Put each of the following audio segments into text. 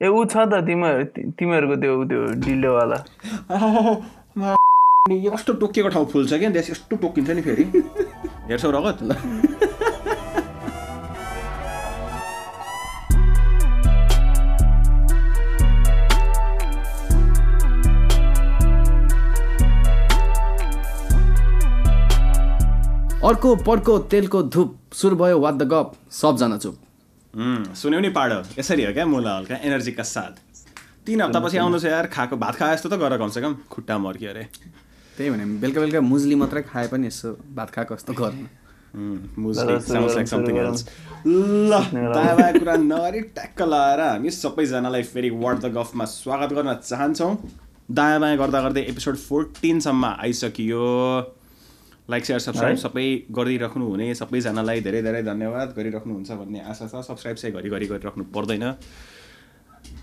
ए ऊ छ त तिमीहरू तिमीहरूको त्यो त्यो डिलोवाला कस्तो टोकिएको ठाउँ फुल्छ क्या देश यस्तो टोकिन्छ नि फेरि। हेर्छौ रगत। ल अर्को पर्को तेलको धुप सुरु भयो वाट द गप सबजना चुप। सुन्यौ नि पाडो यसरी हो क्या मुला हल्का एनर्जीका साथ। तिन हप्तापछि आउनु छ यार खाएको भात खाए जस्तो त गर कमसेकम खुट्टा मर्क्यो अरे। त्यही भने बेलुका बेलुका मुजली मात्रै खाए पनि यसो भात खाएको जस्तो गर्नु else. ल कुरा नगरी ट्याक्क लगाएर हामी सबैजनालाई फेरि वाट द गफमा स्वागत गर्न चाहन्छौँ। दायाँ बायाँ गर्दा गर्दै एपिसोड फोर्टिनसम्म आइसकियो। लाइक सेयर सब्सक्राइब सबै गरिराख्नु हुने सबैजनालाई धेरै धेरै धन्यवाद गरिराख्नुहुन्छ भन्ने आशा छ। सब्सक्राइब चाहिँ घरिघरि गरिराख्नु पर्दैन।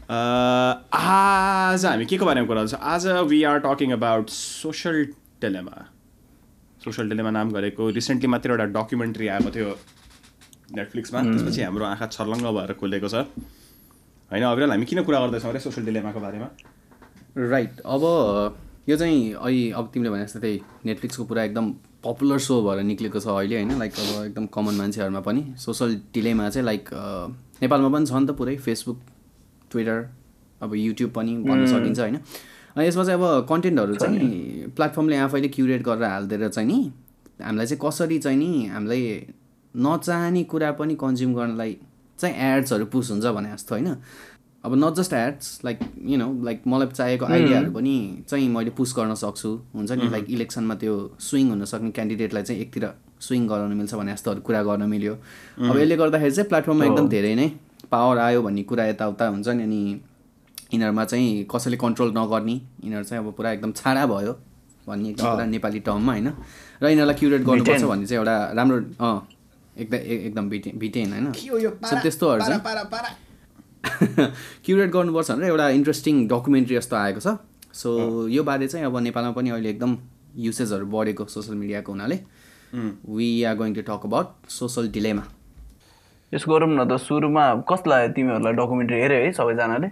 आज हामी के को बारेमा कुरा गर्छौँ? आज we are talking about Social Dilemma Social Dilemma नाम गरेको रिसेन्टली मात्र एउटा डकुमेन्ट्री आएको थियो नेटफ्लिक्समा त्यसपछि हाम्रो आँखा छर्लङ्ग भएर खुलेको छ। होइन अविरल हामी किन कुरा गर्दैछौँ अरे सोसल डिलेमाको बारेमा? राइट अब यो चाहिँ अहिले अब तिमीले भने जस्तो त्यही नेटफ्लिक्सको पुरा एकदम पपुलर सो भएर निक्लेको छ अहिले होइन? लाइक अब एकदम कमन मान्छेहरूमा पनि सोसल डिलेमा चाहिँ लाइक नेपालमा पनि छ नि त पुरै फेसबुक ट्विटर अब युट्युब पनि भन्न सकिन्छ होइन? यसमा चाहिँ अब कन्टेन्टहरू चाहिँ प्लेटफर्मले आफैले क्युरेट गरेर हालिदिएर चाहिँ नि हामीलाई चाहिँ कसरी चाहिँ नि हामीलाई नचाहने कुरा पनि कन्ज्युम गर्नलाई चाहिँ एड्सहरू पुस हुन्छ भने जस्तो होइन? अब not just ads like you know like मलाई चाहिएको आइडियाहरू पनि चाहिँ मैले पुस गर्न सक्छु। हुन्छ नि लाइक इलेक्सनमा त्यो स्विङ हुन सक्ने क्यान्डिडेटलाई चाहिँ एकतिर स्विङ गराउन मिल्छ भने जस्तोहरू कुरा गर्न मिल्यो। अब यसले गर्दाखेरि चाहिँ प्लेटफर्ममा एकदम धेरै नै पावर आयो भन्ने कुरा यताउता हुन्छ नि अनि यिनीहरूमा चाहिँ कसैले कन्ट्रोल नगर्ने यिनीहरू चाहिँ अब पुरा एकदम छाडा भयो भन्ने एकदम पुरा नेपाली टर्ममा होइन। र यिनीहरूलाई क्युरेट गर्नुपर्छ भन्ने चाहिँ एउटा राम्रो अँ एकदम एकदम भिटे भिटेन होइन। त्यस्तोहरू चाहिँ क्युरेट गर्नुपर्छ भनेर एउटा इन्ट्रेस्टिङ डकुमेन्ट्री जस्तो आएको छ। सो यो बारे चाहिँ अब नेपालमा पनि अहिले एकदम युसेजहरू बढेको सोसियल मिडियाको हुनाले we are going to talk about Social Dilemma यसो गरौँ न त सुरुमा कसलाई तिमीहरूलाई डकुमेन्ट्री हेऱ्यो है सबैजनाले?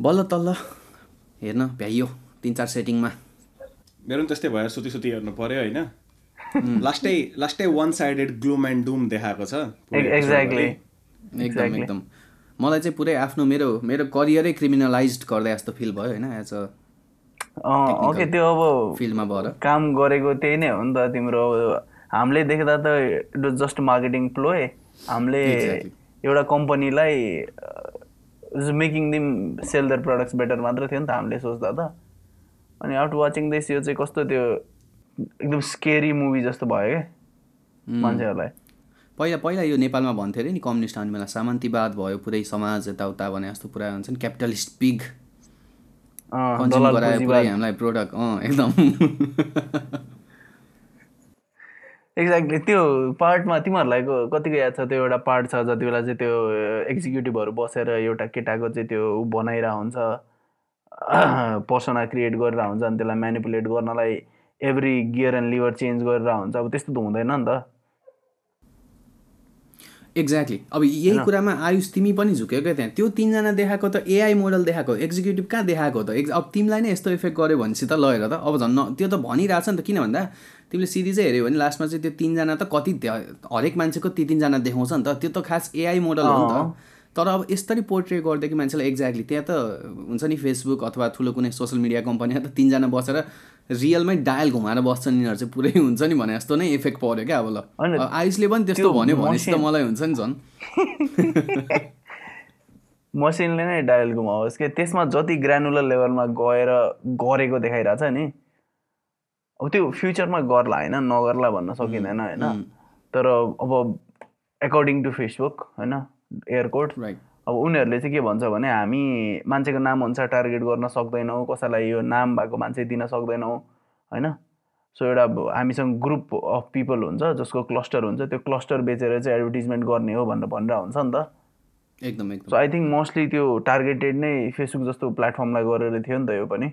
बल्ल तल्ल हेर्न भ्याइयो तिन चार सेटिङमा मेरो पनि त्यस्तै भएर सुती सुती हेर्नु पऱ्यो होइन। लास्टै लास्टै one sided gloom and doom देखाएको छ। एक्ज्याक्टली एकदम एकदम। मलाई चाहिँ पुरै आफ्नो मेरो मेरो करियरै क्रिमिनलाइज गर्दै जस्तो फिल भयो होइन एज अ ओके त्यो अब फिल्डमा भएर। काम गरेको त्यही नै हो नि त तिम्रो अब हामीले देख्दा त it was just marketing ploy हामीले एउटा कम्पनीलाई मेकिङ दिम सेल दर प्रडक्ट्स बेटर मात्र थियो नि त हामीले सोच्दा त। अनि आफ्टर वाचिङ दिस यो चाहिँ कस्तो त्यो एकदम स्केरी मुभी जस्तो भयो क्या मान्छेहरूलाई। पहिला पहिला यो नेपालमा भन्थ्यो अरे नि कम्युनिस्ट आउने बेला सामन्तीवाद भयो पुरै समाज यताउता भने जस्तो पुरा हुन्छ नि क्यापिटलिस्ट पिग कन्ज्युम गरायो। पुरै हामीलाई प्रोडक्ट अँ एकदम। एक्ज्याक्टली त्यो पार्टमा तिमीहरूलाई कतिको याद छ? त्यो एउटा पार्ट छ जति बेला चाहिँ त्यो एक्जिक्युटिभहरू बसेर एउटा केटाको चाहिँ त्यो ऊ बनाइरहेको हुन्छ। पर्सना क्रिएट गरेर हुन्छ अनि त्यसलाई म्यानिपुलेट गर्नलाई every gear and lever change गरेर हुन्छ। अब त्यस्तो त हुँदैन नि त। एक्ज्याक्टली अब यही कुरामा आयुष तिमी पनि झुक्यो क्या त्यहाँ। त्यो तिनजना देखाएको त एआई मोडल देखाएको एक्जिक्युटिभ कहाँ देखाएको त? एक्ज अब तिमीलाई नै यस्तो इफेक्ट गर्यो भनेपछि त लगेर त। अब झन् न- त्यो त भनिरहेछ नि त किन भन्दा? तिमीले सिरिजै हेऱ्यो भने लास्टमा चाहिँ त्यो तिनजना त कति हरेक मान्छेको ती तिनजना देखाउँछ नि त। त्यो त खास एआई मोडल हो नि त। तर अब यसरी पोर्ट्रे गरिदियो कि मान्छेलाई एक्ज्याक्टली त्यहाँ त हुन्छ नि फेसबुक अथवा ठुलो कुनै सोसियल मिडिया कम्पनीमा त तिनजना बसेर रियलमै डायल घुमाएर बस्छन् यिनीहरू चाहिँ पुरै हुन्छ नि भने जस्तो नै इफेक्ट पऱ्यो क्या अब ल। आयुषले पनि त्यस्तो त्यो भन्यो भनेपछि त मलाई हुन्छ नि झन्। मसिनले नै डायल घुमाओस् कि? त्यसमा जति ग्रानुलर लेभलमा गएर गरेको देखाइरहेछ नि अब त्यो फ्युचरमा गर्ला होइन नगर्ला भन्न सकिँदैन होइन। तर अब एकर्डिङ टु फेसबुक होइन एयरकोड राइट अब उनीहरूले चाहिँ के भन्छ भने हामी मान्छेको नाम अनुसार टार्गेट गर्न सक्दैनौँ कसैलाई यो नाम भएको मान्छे दिन सक्दैनौँ होइन? सो एउटा हामीसँग ग्रुप अफ पिपल हुन्छ जसको क्लस्टर हुन्छ त्यो क्लस्टर बेचेर चाहिँ एडभर्टिजमेन्ट गर्ने हो भनेर भनेर हुन्छ नि त। एकदम सो एकदम आई थिङ्क मोस्टली त्यो टार्गेटेड नै फेसबुक जस्तो प्लेटफर्मलाई गरेर थियो नि त यो पनि।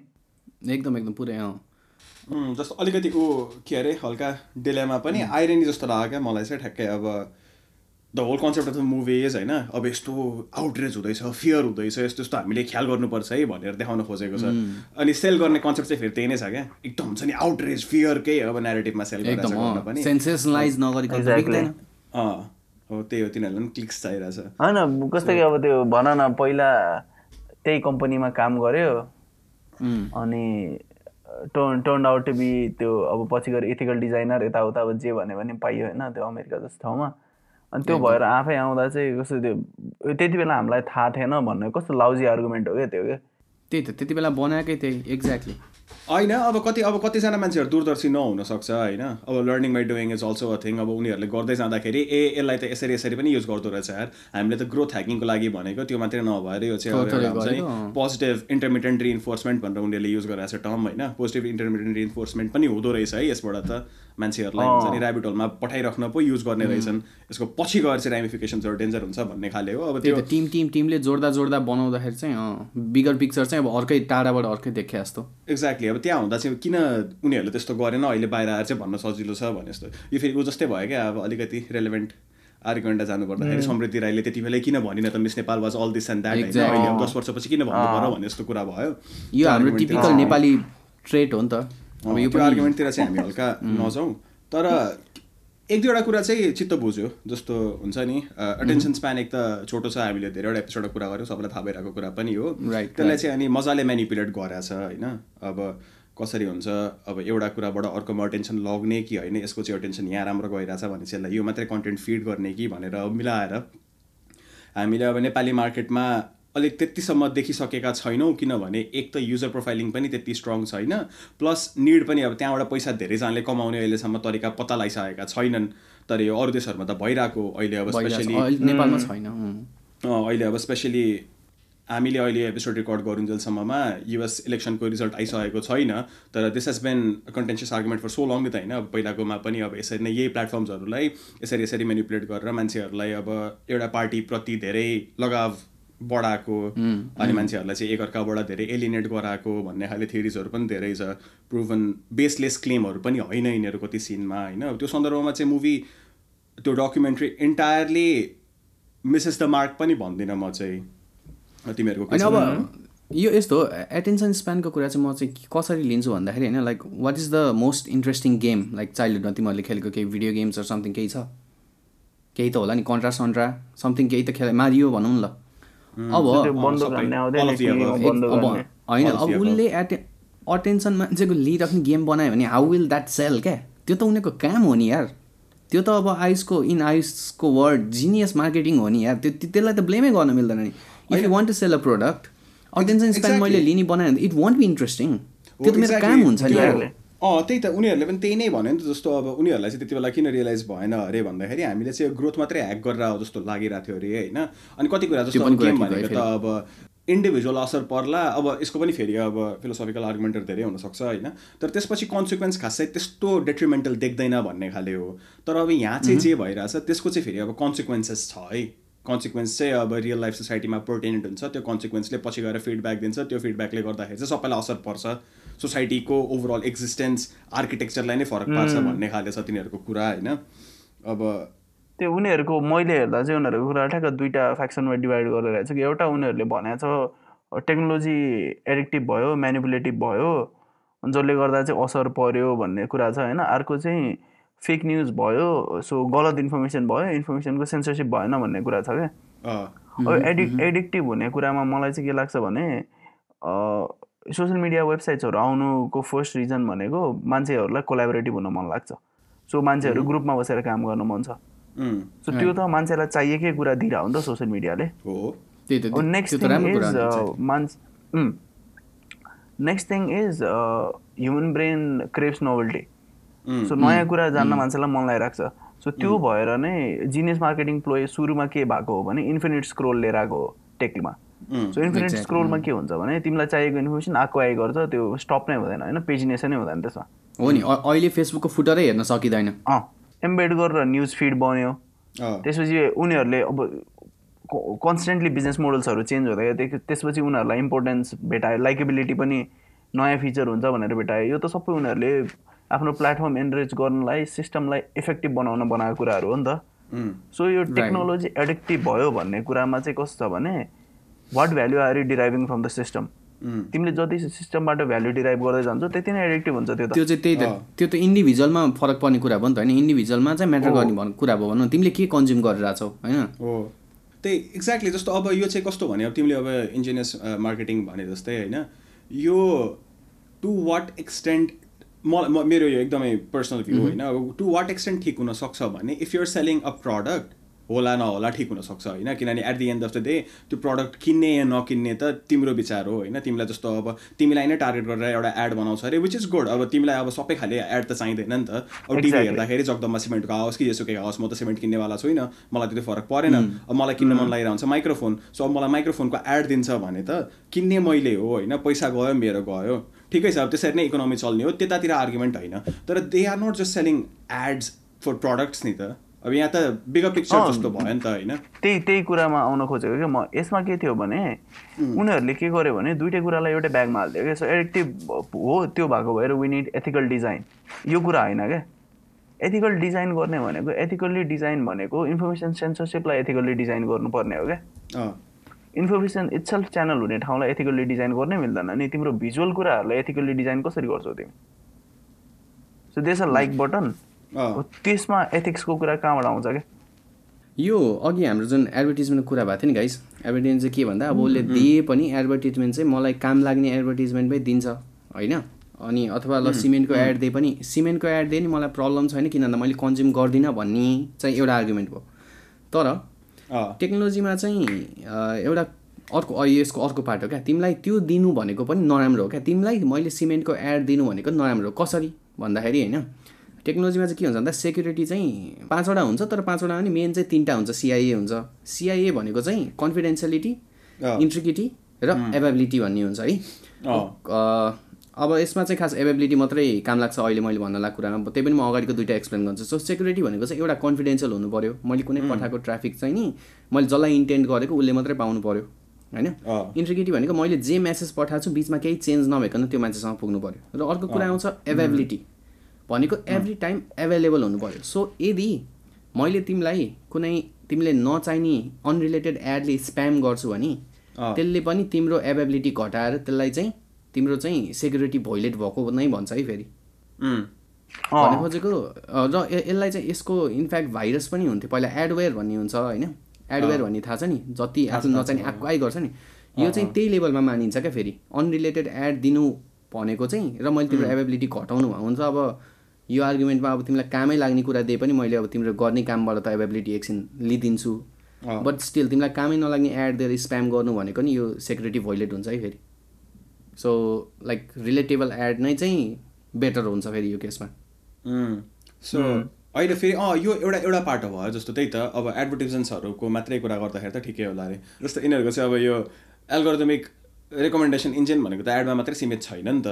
एकदम एकदम पुरै अँ। जस्तो अलिकति ऊ के अरे हल्का डिलेमा पनि आइरनी जस्तो लाग्यो क्या मलाई चाहिँ ठ्याक्कै अब the whole concept of the movie is होइन अब यस्तो आउटरेज हुँदैछ फियर हुँदैछ यस्तो यस्तो हामीले ख्याल गर्नुपर्छ है भनेर देखाउन खोजेको छ। अनि सेल गर्ने कन्सेप्ट चाहिँ फेरि त्यही नै छ क्या। एकदम हुन्छ नि आउटरेज फियरकै अब नेरेटिभमा सेल पनि। हो। त्यही हो तिनीहरूलाई पनि क्लिक्स चाहिरहेछ। होइन कस्तो कि अब त्यो भन न पहिला त्यही कम्पनीमा काम गर्यो। अनि turn turn out to be त्यो अब पछि गएर इथिकल डिजाइनर यताउता अब जे भन्यो भने पाइयो होइन त्यो अमेरिका जस्तो ठाउँमा। अनि त्यो भएर आफै आउँदा चाहिँ कस्तो त्यो त्यति बेला हामीलाई थाहा थिएन भन्ने कस्तो लाउजी आर्गुमेन्ट हो क्या त्यो क्या? त्यही त त्यति बेला बनाएकै त्यही एक्ज्याक्टली होइन अब कति अब कतिजना मान्छेहरू दूरदर्शी नहुन सक्छ होइन? अब learning by doing is also a thing अब उनीहरूले गर्दै जाँदाखेरि ए यसलाई त यसरी यसरी पनि युज गर्दो रहेछ यार। हामीले त ग्रोथ ह्याकिङको लागि भनेको त्यो मात्रै नभएर यो चाहिँ पोजिटिभ इन्टरमिडियन्ट रिइन्फोर्समेन्ट भनेर उनीहरूले युज गरेको छ टर्म होइन? पोजिटिभ इन्टरमिडियन्ट रिइन्फोर्समेन्ट पनि हुँदो रहेछ है यसबाट त। मान्छेहरूलाई हुन्छ नि ऱ्याबिट होलमा पठाइराख्न पो युज गर्ने रहेछन्। यसको पछि गएर चाहिँ राइमिफिकेसन्सहरू डेन्जर हुन्छ भन्ने खाले हो। अब त्यो टिम टिम टिमले जोड्दा जोड्दा बनाउँदाखेरि चाहिँ बिगर पिक्चर चाहिँ अब अर्कै टाढाबाट अर्कै देखे जस्तो। एक्ज्याक्टली अब त्यहाँ हुँदा चाहिँ किन उनीहरूले त्यस्तो गरेन अहिले बाहिर आएर चाहिँ भन्न सजिलो छ भने जस्तो। यो फेरि ऊ जस्तै भयो क्या अब अलिकति रेलेभेन्ट जानु पर्दाखेरि समृद्धि राईले त्यति बेलै किन भनिन त Miss Nepal was all this and that होइन? दस वर्षपछि किन भन्नु पर्यो भन्ने जस्तो कुरा भयो। यो हाम्रो टिपिकल नेपाली ट्रेट हो नि त। अब यो आर्गुमेन्टतिर चाहिँ हामी हल्का नजाउँ। तर एक दुईवटा कुरा चाहिँ चित्त बुझ्यो जस्तो हुन्छ नि अटेन्सन स्प्यान एक त छोटो छ हामीले धेरैवटा एपिसोडको कुरा गऱ्यौँ सबैलाई थाहा भइरहेको कुरा पनि हो। Right, त्यसलाई चाहिँ अनि मजाले मेनिपुलेट गरेछ होइन? अब कसरी हुन्छ अब एउटा कुराबाट अर्कोमा अटेन्सन लग्ने कि होइन यसको चाहिँ अटेन्सन यहाँ राम्रो गइरहेछ भने चाहिँ यसलाई यो मात्रै कन्टेन्ट फिड गर्ने कि भनेर मिलाएर हामीले अब नेपाली मार्केटमा अलिक त्यतिसम्म देखिसकेका छैनौँ किनभने एक त युजर प्रोफाइलिङ पनि त्यति स्ट्रङ छैन प्लस निड पनि अब त्यहाँबाट पैसा धेरैजनाले कमाउने अहिलेसम्म तरिका पत्ता लगाइसकेका छैनन्। तर यो अरू देशहरूमा त भइरहेको अहिले अब। स्पेसली अहिले नेपालमा छैन अहिले अब स्पेसली हामीले अहिले एपिसोड रेकर्ड गरुन्जेलसम्ममा युएस इलेक्सनको रिजल्ट आइसकेको छैन। तर this has been contentious argument for so long त होइन। अब पहिलाकोमा पनि अब यसरी नै यही प्लेटफर्म्सहरूलाई यसरी यसरी मेनिपुलेट गरेर मान्छेहरूलाई अब एउटा पार्टीप्रति धेरै लगाव बढाएको अनि मान्छेहरूलाई चाहिँ एकअर्काबाट धेरै एलिनेट गराएको भन्ने खाले थियरिजहरू पनि धेरै छ। प्रुभन बेसलेस क्लेमहरू पनि होइन यिनीहरू कति सिनमा होइन? त्यो सन्दर्भमा चाहिँ मुभी त्यो documentary entirely misses the mark पनि भन्दिनँ म चाहिँ। तिमीहरूको? अब यो यस्तो एटेन्सन स्प्यानको कुरा चाहिँ म चाहिँ कसरी लिन्छु भन्दाखेरि होइन like what is the most interesting game like चाइल्डहुडमा तिमीहरूले खेलेको केही भिडियो गेम्सहरू समथिङ केही छ? केही त होला नि कन्ट्रा सन्ट्रा समथिङ केही त खेल मारियो भनौँ न ल। अब होइन अब उसले एटे अटेन्सन मान्छेको लिइराख्ने गेम बनायो भने हाउ विल द्याट सेल क्या? त्यो त उनीहरूको काम हो नि यार। त्यो त अब आइसको इन आइसको वर्ड जिनियस मार्केटिङ हो नि यार। त्यो त्यो- त्यसलाई त ब्लेमै गर्न मिल्दैन नि। If you want to sell a product attention exactly. मैले लिने बनायो भने इट वन्ट बी इन्ट्रेस्टिङ त्यो त मेरो. काम हुन्छ नि यार। अँ त्यही त उनीहरूले पनि त्यही नै भन्यो नि त जस्तो अब उनीहरूलाई चाहिँ त्यति बेला किन रियलाइज भएन अरे भन्दाखेरि हामीले चाहिँ ग्रोथ मात्रै ह्याक गरेर हो जस्तो लागिरहेको थियो अरे होइन? अनि कति कुरा जस्तो गेम भनेको त अब इन्डिभिजुअल असर पर्ला अब यसको पनि फेरि अब फिलोसफिकल आर्गुमेन्टहरू धेरै हुनसक्छ होइन? तर त्यसपछि कन्सिक्वेन्स खासै त्यस्तो डेट्रिमेन्टल देख्दैन भन्ने खाले हो। तर अब यहाँ चाहिँ जे भइरहेछ त्यसको चाहिँ फेरि अब कन्सिक्वेन्सेस छ है। कन्सिक्वेन्स चाहिँ अब रियल लाइफ सोसाइटीमा प्रोटेनेट हुन्छ त्यो कन्सिक्वेन्सले पछि गएर फिडब्याक दिन्छ त्यो फिडब्याकले गर्दाखेरि चाहिँ सबैलाई असर पर्छ। सोसाइटीको ओभरअल एक्जिस्टेन्स आर्किटेक्चरलाई नै फरक पार्छ भन्ने खाले छ तिनीहरूको कुरा होइन? अब त्यो उनीहरूको मैले हेर्दा चाहिँ उनीहरूको कुरा ठ्याक्क दुईवटा फ्याक्सनमा डिभाइड गरेर रहेछ कि एउटा उनीहरूले भनेको छ टेक्नोलोजी एडिक्टिभ भयो म्यानिपुलेटिभ भयो जसले गर्दा चाहिँ असर पर्यो भन्ने कुरा छ होइन? अर्को चाहिँ फेक न्युज भयो सो गलत इन्फर्मेसन भयो इन्फर्मेसनको सेन्सरसिप भएन भन्ने कुरा छ क्या। अँ, अब एडिक एडिक्टिभ हुने कुरामा मलाई चाहिँ के लाग्छ भने सोसियल मिडिया वेबसाइट्सहरू आउनुको फर्स्ट रिजन भनेको मान्छेहरूलाई कोलाबोरेटिभ हुन मन लाग्छ। सो मान्छेहरू ग्रुपमा बसेर काम गर्न मन छ। सो त्यो त मान्छेलाई चाहिएकै कुरा दिइरह हो नि त सोसियल मिडियाले हो। त्यही त अब नेक्स्ट त्यो त थिङ राम्रो कुरा इज। मान्छे next thing is human brain craves novelty so नयाँ कुरा जान्न मान्छेलाई मन लगाइरहेको छ। सो त्यो भएर नै जिनियस मार्केटिङ प्लोय सुरुमा के भएको हो भने इन्फिनिट स्क्रोल लिएर आएको हो टेकमा सो इन्फिनिट स्क्रोलमा के हुन्छ भने तिमीलाई चाहिएको इन्फर्मेसन आएको आइ गर्छ त्यो स्टप नै हुँदैन होइन? पेजिनेसनै हुँदैन त्यसमा। हो नि अहिले फेसबुकको फुटरै हेर्न सकिँदैन। अँ एम्बेड गरेर न्युज फिड बन्यो। त्यसपछि उनीहरूले अब कन्सटेन्टली बिजनेस मोडल्सहरू चेन्ज हुँदै त्यसपछि उनीहरूलाई इम्पोर्टेन्स भेटायो लाइकेबिलिटी पनि नयाँ फिचर हुन्छ भनेर भेटायो। यो त सबै उनीहरूले आफ्नो प्लेटफर्म एनरेज गर्नलाई सिस्टमलाई इफेक्टिभ बनाउन बनाएको कुराहरू हो नि त। सो यो टेक्नोलोजी एडिक्टिभ भयो भन्ने कुरामा चाहिँ कस्तो छ भने what value are you deriving from the system तिमीले जति सिस्टमबाट भ्याल्यु डिराइभ गर्दै जान्छौ त्यति नै एडिक्टिभ हुन्छ त्यो त। त्यो चाहिँ त्यही त। त्यो त इन्डिभिजुअलमा फरक पर्ने कुरा भयो नि त होइन। इन्डिभिजुअलमा चाहिँ म्याटर गर्ने भन्ने कुरा भयो भनौँ तिमीले के कन्ज्युम गरिरहेछौ होइन? हो। त्यही एक्ज्याक्टली जस्तो अब यो चाहिँ कस्तो भने अब तिमीले अब इन्जिनियर्स मार्केटिङ भने जस्तै होइन यो टु वाट एक्सटेन्ट म म- मेरो यो एकदमै पर्सनल भ्यू होइन। अब टु वाट एक्सटेन्ट ठिक हुनसक्छ भने if you're selling a product होला नहोला ठिक हुनसक्छ होइन। किनभने at the end of the day त्यो प्रडक्ट किन्ने या नकिन्ने त तिम्रो विचार हो होइन। तिमीलाई जस्तो अब तिमीलाई नै टार्गेट गरेर एउटा एड बनाउँछ अरे विच इज गुड अब तिमीलाई अब सबै खाले एड त चाहिँदैन नि त। अब टिभी. हेर्दाखेरि जगदम्बा सिमेन्टको आओस् कि यसोको आओस् म त सिमेन्ट किन्नेवाला छुइनँ मलाई त्यति फरक परेन। अब मलाई किन्न मन लागिरहेको हुन्छ माइक्रोफोन सो अब मलाई माइक्रोफोनको एड दिन्छ भने त किन्ने मैले हो होइन। पैसा गयो मेरो गयो। ठिकै छ अब त्यसरी नै इकोनोमी चल्ने हो त्यतातिर आर्गुमेन्ट होइन। तर they are not just selling ads for products नि त। अब यहाँ त बिगर पिक्चर। जस्तो भयो नि त होइन। त्यही त्यही कुरामा आउन खोजेको क्या म। यसमा के थियो भने उनीहरूले के गर्यो भने दुइटै कुरालाई एउटै ब्यागमा हालिदियो क्या सो एडिक्टिभ हो त्यो भएको भएर वी निड एथिकल डिजाइन यो कुरा होइन क्या एथिकल डिजाइन गर्ने भनेको एथिकल्ली डिजाइन भनेको इन्फर्मेसन सेन्सरसिपलाई एथिकल्ली डिजाइन गर्नुपर्ने हो क्या इन्फर्मेसन इट्सेल्फ च्यानल हुने ठाउँलाई एथिकल्ली डिजाइन गर्नै मिल्दैन नि। तिम्रो भिजुअल कुराहरूलाई एथिकल्ली डिजाइन कसरी गर्छौ तिमी? सो देश अ। लाइक बटन त्यसमा एथिक्सको कुरा कहाँबाट आउँछ क्या यो अघि हाम्रो जुन एडभर्टिजमेन्टको कुरा भएको थियो नि गाइस एडभर्टिजमेन्ट चाहिँ के भन्दा अब उसले दिए पनि एडभर्टिजमेन्ट चाहिँ मलाई काम लाग्ने एडभर्टिजमेन्टमै दिन्छ होइन? अनि अथवा ल सिमेन्टको एड दिए पनि। सिमेन्टको एड दिए नि मलाई प्रब्लम छैन किन भन्दा मैले कन्ज्युम गर्दिनँ भन्ने चाहिँ एउटा आर्गुमेन्ट भयो। तर टेक्नोलोजीमा चाहिँ एउटा अर्को यसको अर्को पार्ट हो क्या। तिमीलाई त्यो दिनु भनेको पनि नराम्रो हो क्या। तिमीलाई मैले सिमेन्टको एड दिनु भनेको नराम्रो हो। कसरी? भन्दाखेरि होइन टेक्नोलोजीमा चाहिँ के हुन्छ भन्दा सेक्युरिटी चाहिँ पाँचवटा हुन्छ तर पाँचवटा पनि मेन चाहिँ तिनवटा हुन्छ। सिआइए हुन्छ। सिआइए भनेको चाहिँ कन्फिडेन्सियलिटी। इन्ट्रिकिटी र एभाबिलिटी भन्ने हुन्छ है। अब यसमा चाहिँ खास एभाबिलिटी मात्रै काम लाग्छ अहिले मैले भन्न लागेको कुरामा त्यही पनि म अगाडिको दुइटा एक्सप्लेन गर्छु। सो सेक्युरिटी भनेको चाहिँ एउटा कन्फिडेन्सियल हुनु पऱ्यो मैले कुनै पठाएको ट्राफिक चाहिँ नि मैले जसलाई इन्टेन्ट गरेको उसले मात्रै पाउनु पऱ्यो होइन। इन्ट्रिगिटी भनेको मैले जे मेसेज पठाएको छु बिचमा केही चेन्ज नभइकन त्यो मान्छेसँग पुग्नु पऱ्यो र अर्को कुरा आउँछ एभाबिलिटी भनेको एभ्री टाइम एभाइलेबल हुनु पऱ्यो सो यदि मैले तिमीलाई कुनै तिमीले नचाहिने अनरिलेटेड एडले स्प्याम गर्छु भने। त्यसले पनि तिम्रो एभाबिलिटी घटाएर त्यसलाई चाहिँ तिम्रो चाहिँ सेक्युरिटी भोइलेट भएको नै भन्छ है फेरि। भन्ने खोजेको र यसलाई चाहिँ यसको इनफ्याक्ट भाइरस पनि हुन्थ्यो। पहिला एडवेयर भन्ने हुन्छ होइन? एडवेयर भन्ने थाहा छ नि? जति आफूले नचाहिने आएको आइ गर्छ नि। यो चाहिँ त्यही लेभलमा मानिन्छ क्या फेरि। अनरिलेटेड एड दिनु भनेको चाहिँ र मैले तिम्रो एभाबिलिटी घटाउनु भयो हुन्छ। अब यो आर्गुमेन्टमा अब तिमीलाई कामै लाग्ने कुरा दिए पनि मैले अब तिम्रो गर्ने कामबाट त एभाबिलिटी एकछिन लिइदिन्छु। बट स्टिल तिमीलाई कामै नलाग्ने एड दिएर स्प्याम गर्नु भनेको नि यो सेक्युरिटी भोइलेट हुन्छ है फेरि। सो लाइक रिलेटेबल एड नै चाहिँ बेटर हुन्छ फेरि यो केसमा। सो अहिले फेरि अँ यो एउटा एउटा पार्ट भयो जस्तो त्यही त। अब एडभर्टिजमेन्ट्सहरूको मात्रै कुरा गर्दाखेरि त ठिकै होला अरे जस्तो यिनीहरूको चाहिँ अब यो एल्गोरिदमिक रेकमेन्डेसन इन्जिन भनेको त एडमा मात्रै सीमित छैन नि त।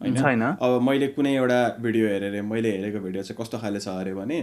होइन। अब मैले कुनै एउटा भिडियो हेरेँ अरे मैले हेरेको भिडियो चाहिँ कस्तो खाले छ अरे भने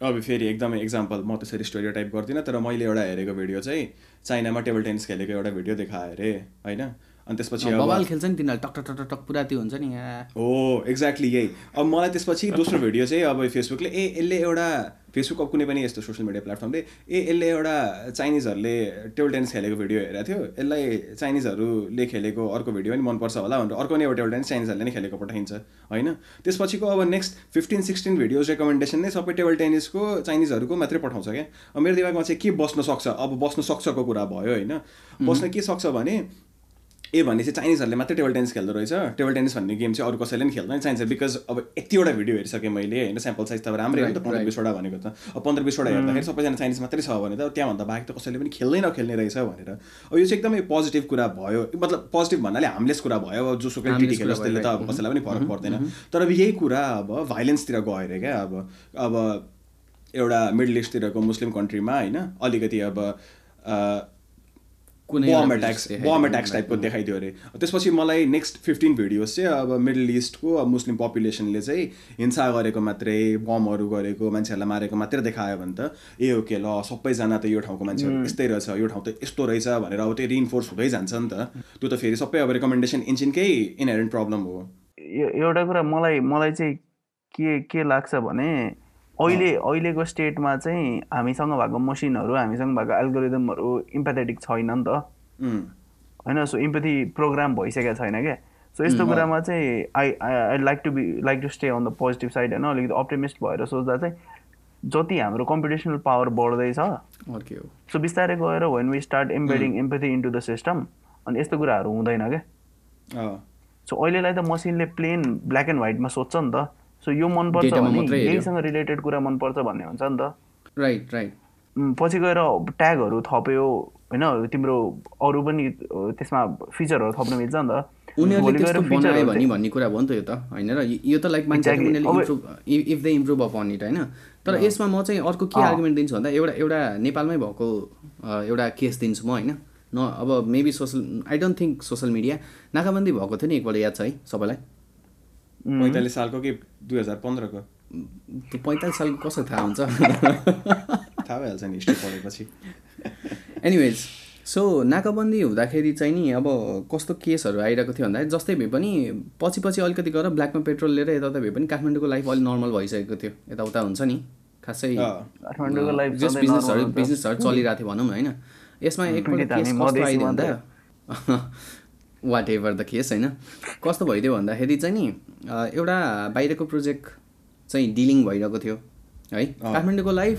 अब फेरि एकदमै इक्जाम्पल म त्यसरी स्टोरी टाइप गर्दिनँ तर मैले एउटा हेरेको भिडियो चाहिँ चाइनामा टेबल टेनिस खेलेको एउटा भिडियो देखाएँ अरे होइन? अनि त्यसपछि बबाल खेल्छ नि तिनीहरू टक टक टक टक पुरा त्यो हुन्छ नि। हो एक्ज्याक्टली यही। अब मलाई त्यसपछि दोस्रो भिडियो चाहिँ अब फेसबुकले ए यसले एउटा फेसबुक अब कुनै पनि यस्तो सोसियल मिडिया प्लेटफर्मले ए यसले एउटा चाइनिजहरूले टेबल टेनिस खेलेको भिडियो हेरेको थियो। यसलाई चाइनिजहरूले खेलेको अर्को भिडियो पनि मनपर्छ होला भनेर अर्को नै एउटा टेबल टेनिस चाइनिजहरूले नै खेलेको पठाइन्छ होइन? त्यसपछिको अब next fifteen sixteen videos recommendation नै सबै टेबल टेनिसको चाइनिजहरूको मात्रै पठाउँछ क्या। मेरो दिमागमा चाहिँ के बस्न सक्छ? अब बस्न सक्छको कुरा भयो होइन? बस्न के सक्छ भने ए भने चाहिँ चाइनिजहरूले मात्रै टेबल टेनिस खेल्दो रहेछ। टेबल टेनिस भन्ने गेम चाहिँ अरू कसैले पनि खेल्दैन चाहिन्छ बिकज अब यतिवटा भिडियो हेरिसकेँ मैले होइन? स्याम्पल साइज त अब राम्रै हो नि त पन्ध्र बिसवटा भनेको त। अब पन्ध्र बिसवटा हेर्दाखेरि सबैजना चाइनिज मात्रै छ भने त त्यहाँभन्दा बाहेक त कसैले पनि खेल्दै नखेल्ने रहेछ भनेर। अब यो चाहिँ एकदमै पोजिटिभ कुरा भयो। मतलब पोजिटिभ भन्नाले हार्मलेस कुरा भयो। अब जोसुकै टिटी खेलोस् त्यसले त अब कसैलाई पनि फरक पर्दैन। तर अब यही कुरा अब भाइलेन्सतिर गयो अरे क्या अब अब एउटा मिडल इस्टतिरको मुस्लिम कन्ट्रीमा होइन? अलिकति अब बम एट्याक्स बम एट्याक्स टाइपको देखाइदियो अरे। त्यसपछि मलाई नेक्स्ट फिफ्टिन भिडियोज चाहिँ अब मिडल इस्टको अब मुस्लिम पपुलेसनले चाहिँ हिंसा गरेको मात्रै बमहरू गरेको मान्छेहरूलाई मारेको मात्रै देखायो भने त ए ओके ल सबैजना त यो ठाउँको मान्छेहरू यस्तै रहेछ यो ठाउँ त यस्तो रहेछ भनेर अब त्यो रिइन्फोर्स हुँदै जान्छ नि त। त्यो त फेरि सबै अब रेकमेन्डेसन इन्जिनकै इनहेरेन्ट प्रब्लम हो। यो एउटा कुरा मलाई मलाई चाहिँ के के लाग्छ भने अहिले अहिलेको स्टेटमा चाहिँ हामीसँग भएको मसिनहरू हामीसँग भएको एल्गोरिदमहरू इम्पेथेटिक छैन नि त। होइन सो इम्पेथी प्रोग्राम भइसकेको छैन क्या सो यस्तो कुरामा चाहिँ I I like to be like to stay on the positive side होइन? अलिकति अप्टिमिस्ट भएर सोच्दा चाहिँ जति हाम्रो कम्पिटिसनल पावर बढ्दैछ। सो बिस्तारै गएर when we start embedding empathy into the system अनि यस्तो कुराहरू हुँदैन क्या सो अहिलेलाई त मसिनले प्लेन ब्ल्याक एन्ड व्हाइटमा सोध्छ नि त। सो यो मनपर्छ भने। यहीसँग रिलेटेड कुरा मनपर्छ भन्ने हुन्छ नि त। राइट राइट पछि गएर ट्यागहरू थप्यो होइन? तिम्रो अरू पनि त्यसमा फिचरहरू थप्न मिल्छ नि त। उनीहरूले त्यस्तो बनायो भने भन्ने कुरा हो नि त यो त होइन र यो- त लाइक मान्छेहरूले. उनीहरूले improve if they improve upon it होइन? तर यसमा म चाहिँ अर्को के आर्गुमेन्ट दिन्छु भन्दा एउटा एउटा नेपालमै भएको एउटा केस दिन्छु म होइन? न अब maybe social I don't think social media नाकाबन्दी भएको थियो नि एकपल्ट याद छ है सबैलाई? पैँतालिस सालको कि दुई हजार पन्ध्रको त्यो पैँतालिस सालको कसरी थाहा हुन्छ थाहा भइहाल्छ नि हिस्ट्री पढेपछि एनिवेज सो नाकाबन्दी हुँदाखेरि चाहिँ नि अब कस्तो केसहरू आइरहेको थियो भन्दाखेरि जस्तै भए पनि पछि पछि अलिकति गएर ब्ल्याकमा पेट्रोल लिएर यताउता भए पनि काठमाडौँको लाइफ अलिक नर्मल भइसकेको थियो यताउता हुन्छ नि खासै। काठमाडौँको लाइफ जस बिजनेसहरू। बिजनेसहरू चलिरहेको थियो भनौँ न होइन यसमा एकपल्ट केस कस्तो आइदियो भन्दा वाट एभर द केस होइन? कस्तो भइदियो भन्दाखेरि चाहिँ नि एउटा बाहिरको प्रोजेक्ट चाहिँ डिलिङ भइरहेको थियो है? काठमाडौँको लाइफ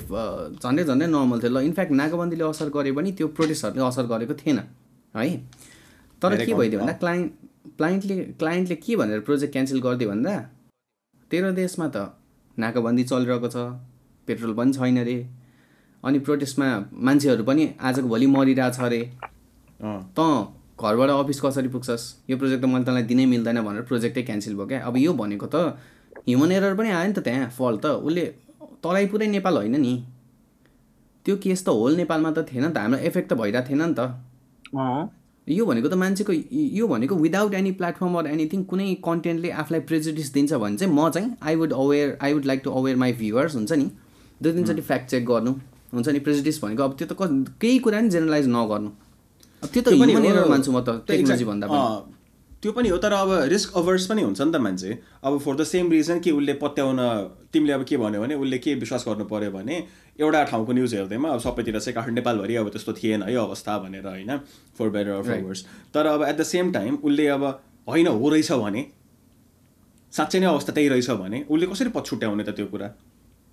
झन्डै झन्डै नर्मल थियो। ल इनफ्याक्ट नाकाबन्दीले असर गरे पनि त्यो प्रोटेस्टहरूले असर गरेको थिएन है? तर के भइदियो भन्दा क्लाइन्ट क्लाइन्टले क्लाइन्टले के भनेर प्रोजेक्ट क्यान्सल गरिदियो भन्दा तेरो देशमा त नाकाबन्दी चलिरहेको छ पेट्रोल पनि छैन अरे अनि प्रोटेस्टमा मान्छेहरू पनि आजको भोलि मरिरहेछ अरे त घरबाट अफिस कसरी पुग्छस् यो प्रोजेक्ट त मैले तँलाई दिनै मिल्दैन भनेर प्रोजेक्टै क्यान्सल भयो क्या। अब यो भनेको त ह्युमन एरर पनि आयो नि त त्यहाँ फल त। उसले तराई पुरै नेपाल होइन नि। त्यो केस त होल नेपालमा त थिएन नि त। हाम्रो एफेक्ट त भइरहेको थिएन नि त। यो भनेको त मान्छेको यो भनेको without any platform or anything कुनै कन्टेन्टले आफूलाई प्रेजुडिस दिन्छ भने चाहिँ म चाहिँ I would aware I would like to aware my viewers हुन्छ नि। दुई तिनचोटि फ्याक्ट चेक गर्नु हुन्छ नि। प्रेजुडिस भनेको अब त्यो त केही कुरा नि जेनरलाइज नगर्नु। त्यो त ह्युमन। एरर मान्छु म त टेक्नोलोजी भन्दा पनि। त्यो पनि हो तर अब रिस्क अभर्स पनि हुन्छ नि त मान्छे। अब फर द सेम रिजन कि उसले पत्याउन तिमीले अब के भन्यो भने उसले के विश्वास गर्नु पर्यो भने एउटा ठाउँको न्युज हेर्दैमा अब सबैतिर चाहिँ काठमाडौँ नेपालभरि अब त्यस्तो थिएन है अवस्था भनेर होइन for better or for worse तर अब एट द सेम टाइम उसले अब होइन हो रहेछ भने साँच्चै नै अवस्था त्यही रहेछ भने उसले कसरी पछुट्याउने त त्यो कुरा?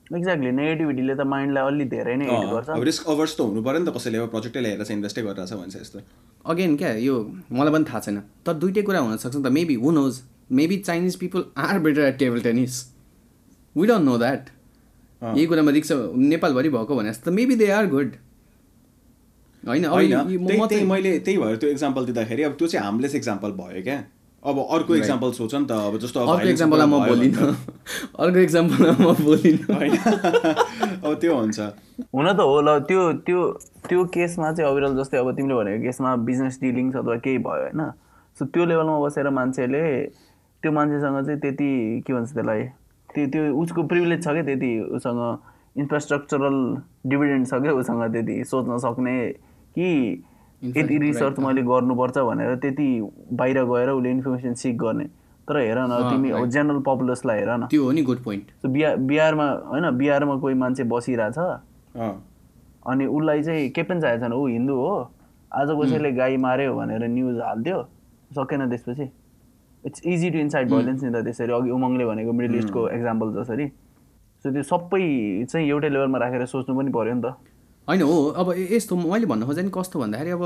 एक्ज्याक्टली नेगेटिभिटीले त माइन्डलाई अलि धेरै नै हिट गर्छ। अब रिस्क अभर्स त हुनु पऱ्यो नि त कसैले अब प्रोजेक्टै ल्याएर चाहिँ इन्भेस्टै गरिरहेछ भन्छ यस्तो। अगेन क्या यो मलाई पनि थाहा छैन। तर दुइटै कुरा हुनसक्छ नि त। Maybe who knows maybe Chinese people are better at table tennis we don't know that यही कुरामा रिक्स नेपालभरि भएको भने जस्तो मेबी दे आर गुड होइन मैले त्यही भएर त्यो इक्जाम्पल दिँदाखेरि। अब त्यो चाहिँ हार्मलेस इक्जाम्पल भयो क्या। अब अर्को इक्जाम्पल सोच नि त अब जस्तो अब अर्को इक्जाम्पलमा म बोलिनँ। अर्को इक्जाम्पलमा म बोलिनँ। होइन। अब त्यो हुन्छ। हुन त हो ल त्यो त्यो त्यो केसमा चाहिँ अविरल जस्तै अब तिमीले भनेको केसमा बिजनेस डिलिङ्स अथवा केही भयो होइन। सो त्यो लेभलमा बसेर मान्छेले त्यो मान्छेसँग चाहिँ त्यति के भन्छ त्यसलाई त्यो त्यो उसको प्रिभिलेज छ क्या त्यति उसँग इन्फ्रास्ट्रक्चरल डिभिडेन्ड छ क्या उसँग त्यति सोच्न सक्ने कि यति रिसर्च मैले गर्नुपर्छ भनेर त्यति बाहिर गएर उसले इन्फर्मेसन सिक गर्ने। तर हेर न तिमी अब जेनरल पपुलसलाई हेर न। त्यो हो नि गुड पोइन्ट सो बिहार बिहारमा होइन बिहारमा कोही मान्छे बसिरहेछ। अनि उसलाई चाहिँ के पनि चाहिएको छैन ऊ हिन्दू हो। आज कसैले गाई मार्यो भनेर न्युज हालिदियो। सकेन त्यसपछि। It's easy to incite violence नि त त्यसरी अघि उमङले भनेको मिडल इस्टको एक्जाम्पल जसरी। सो त्यो सबै चाहिँ एउटै लेभलमा राखेर सोच्नु पनि पऱ्यो नि त। होइन हो अब यस्तो मैले भन्न खोजेँ नि कस्तो भन्दाखेरि अब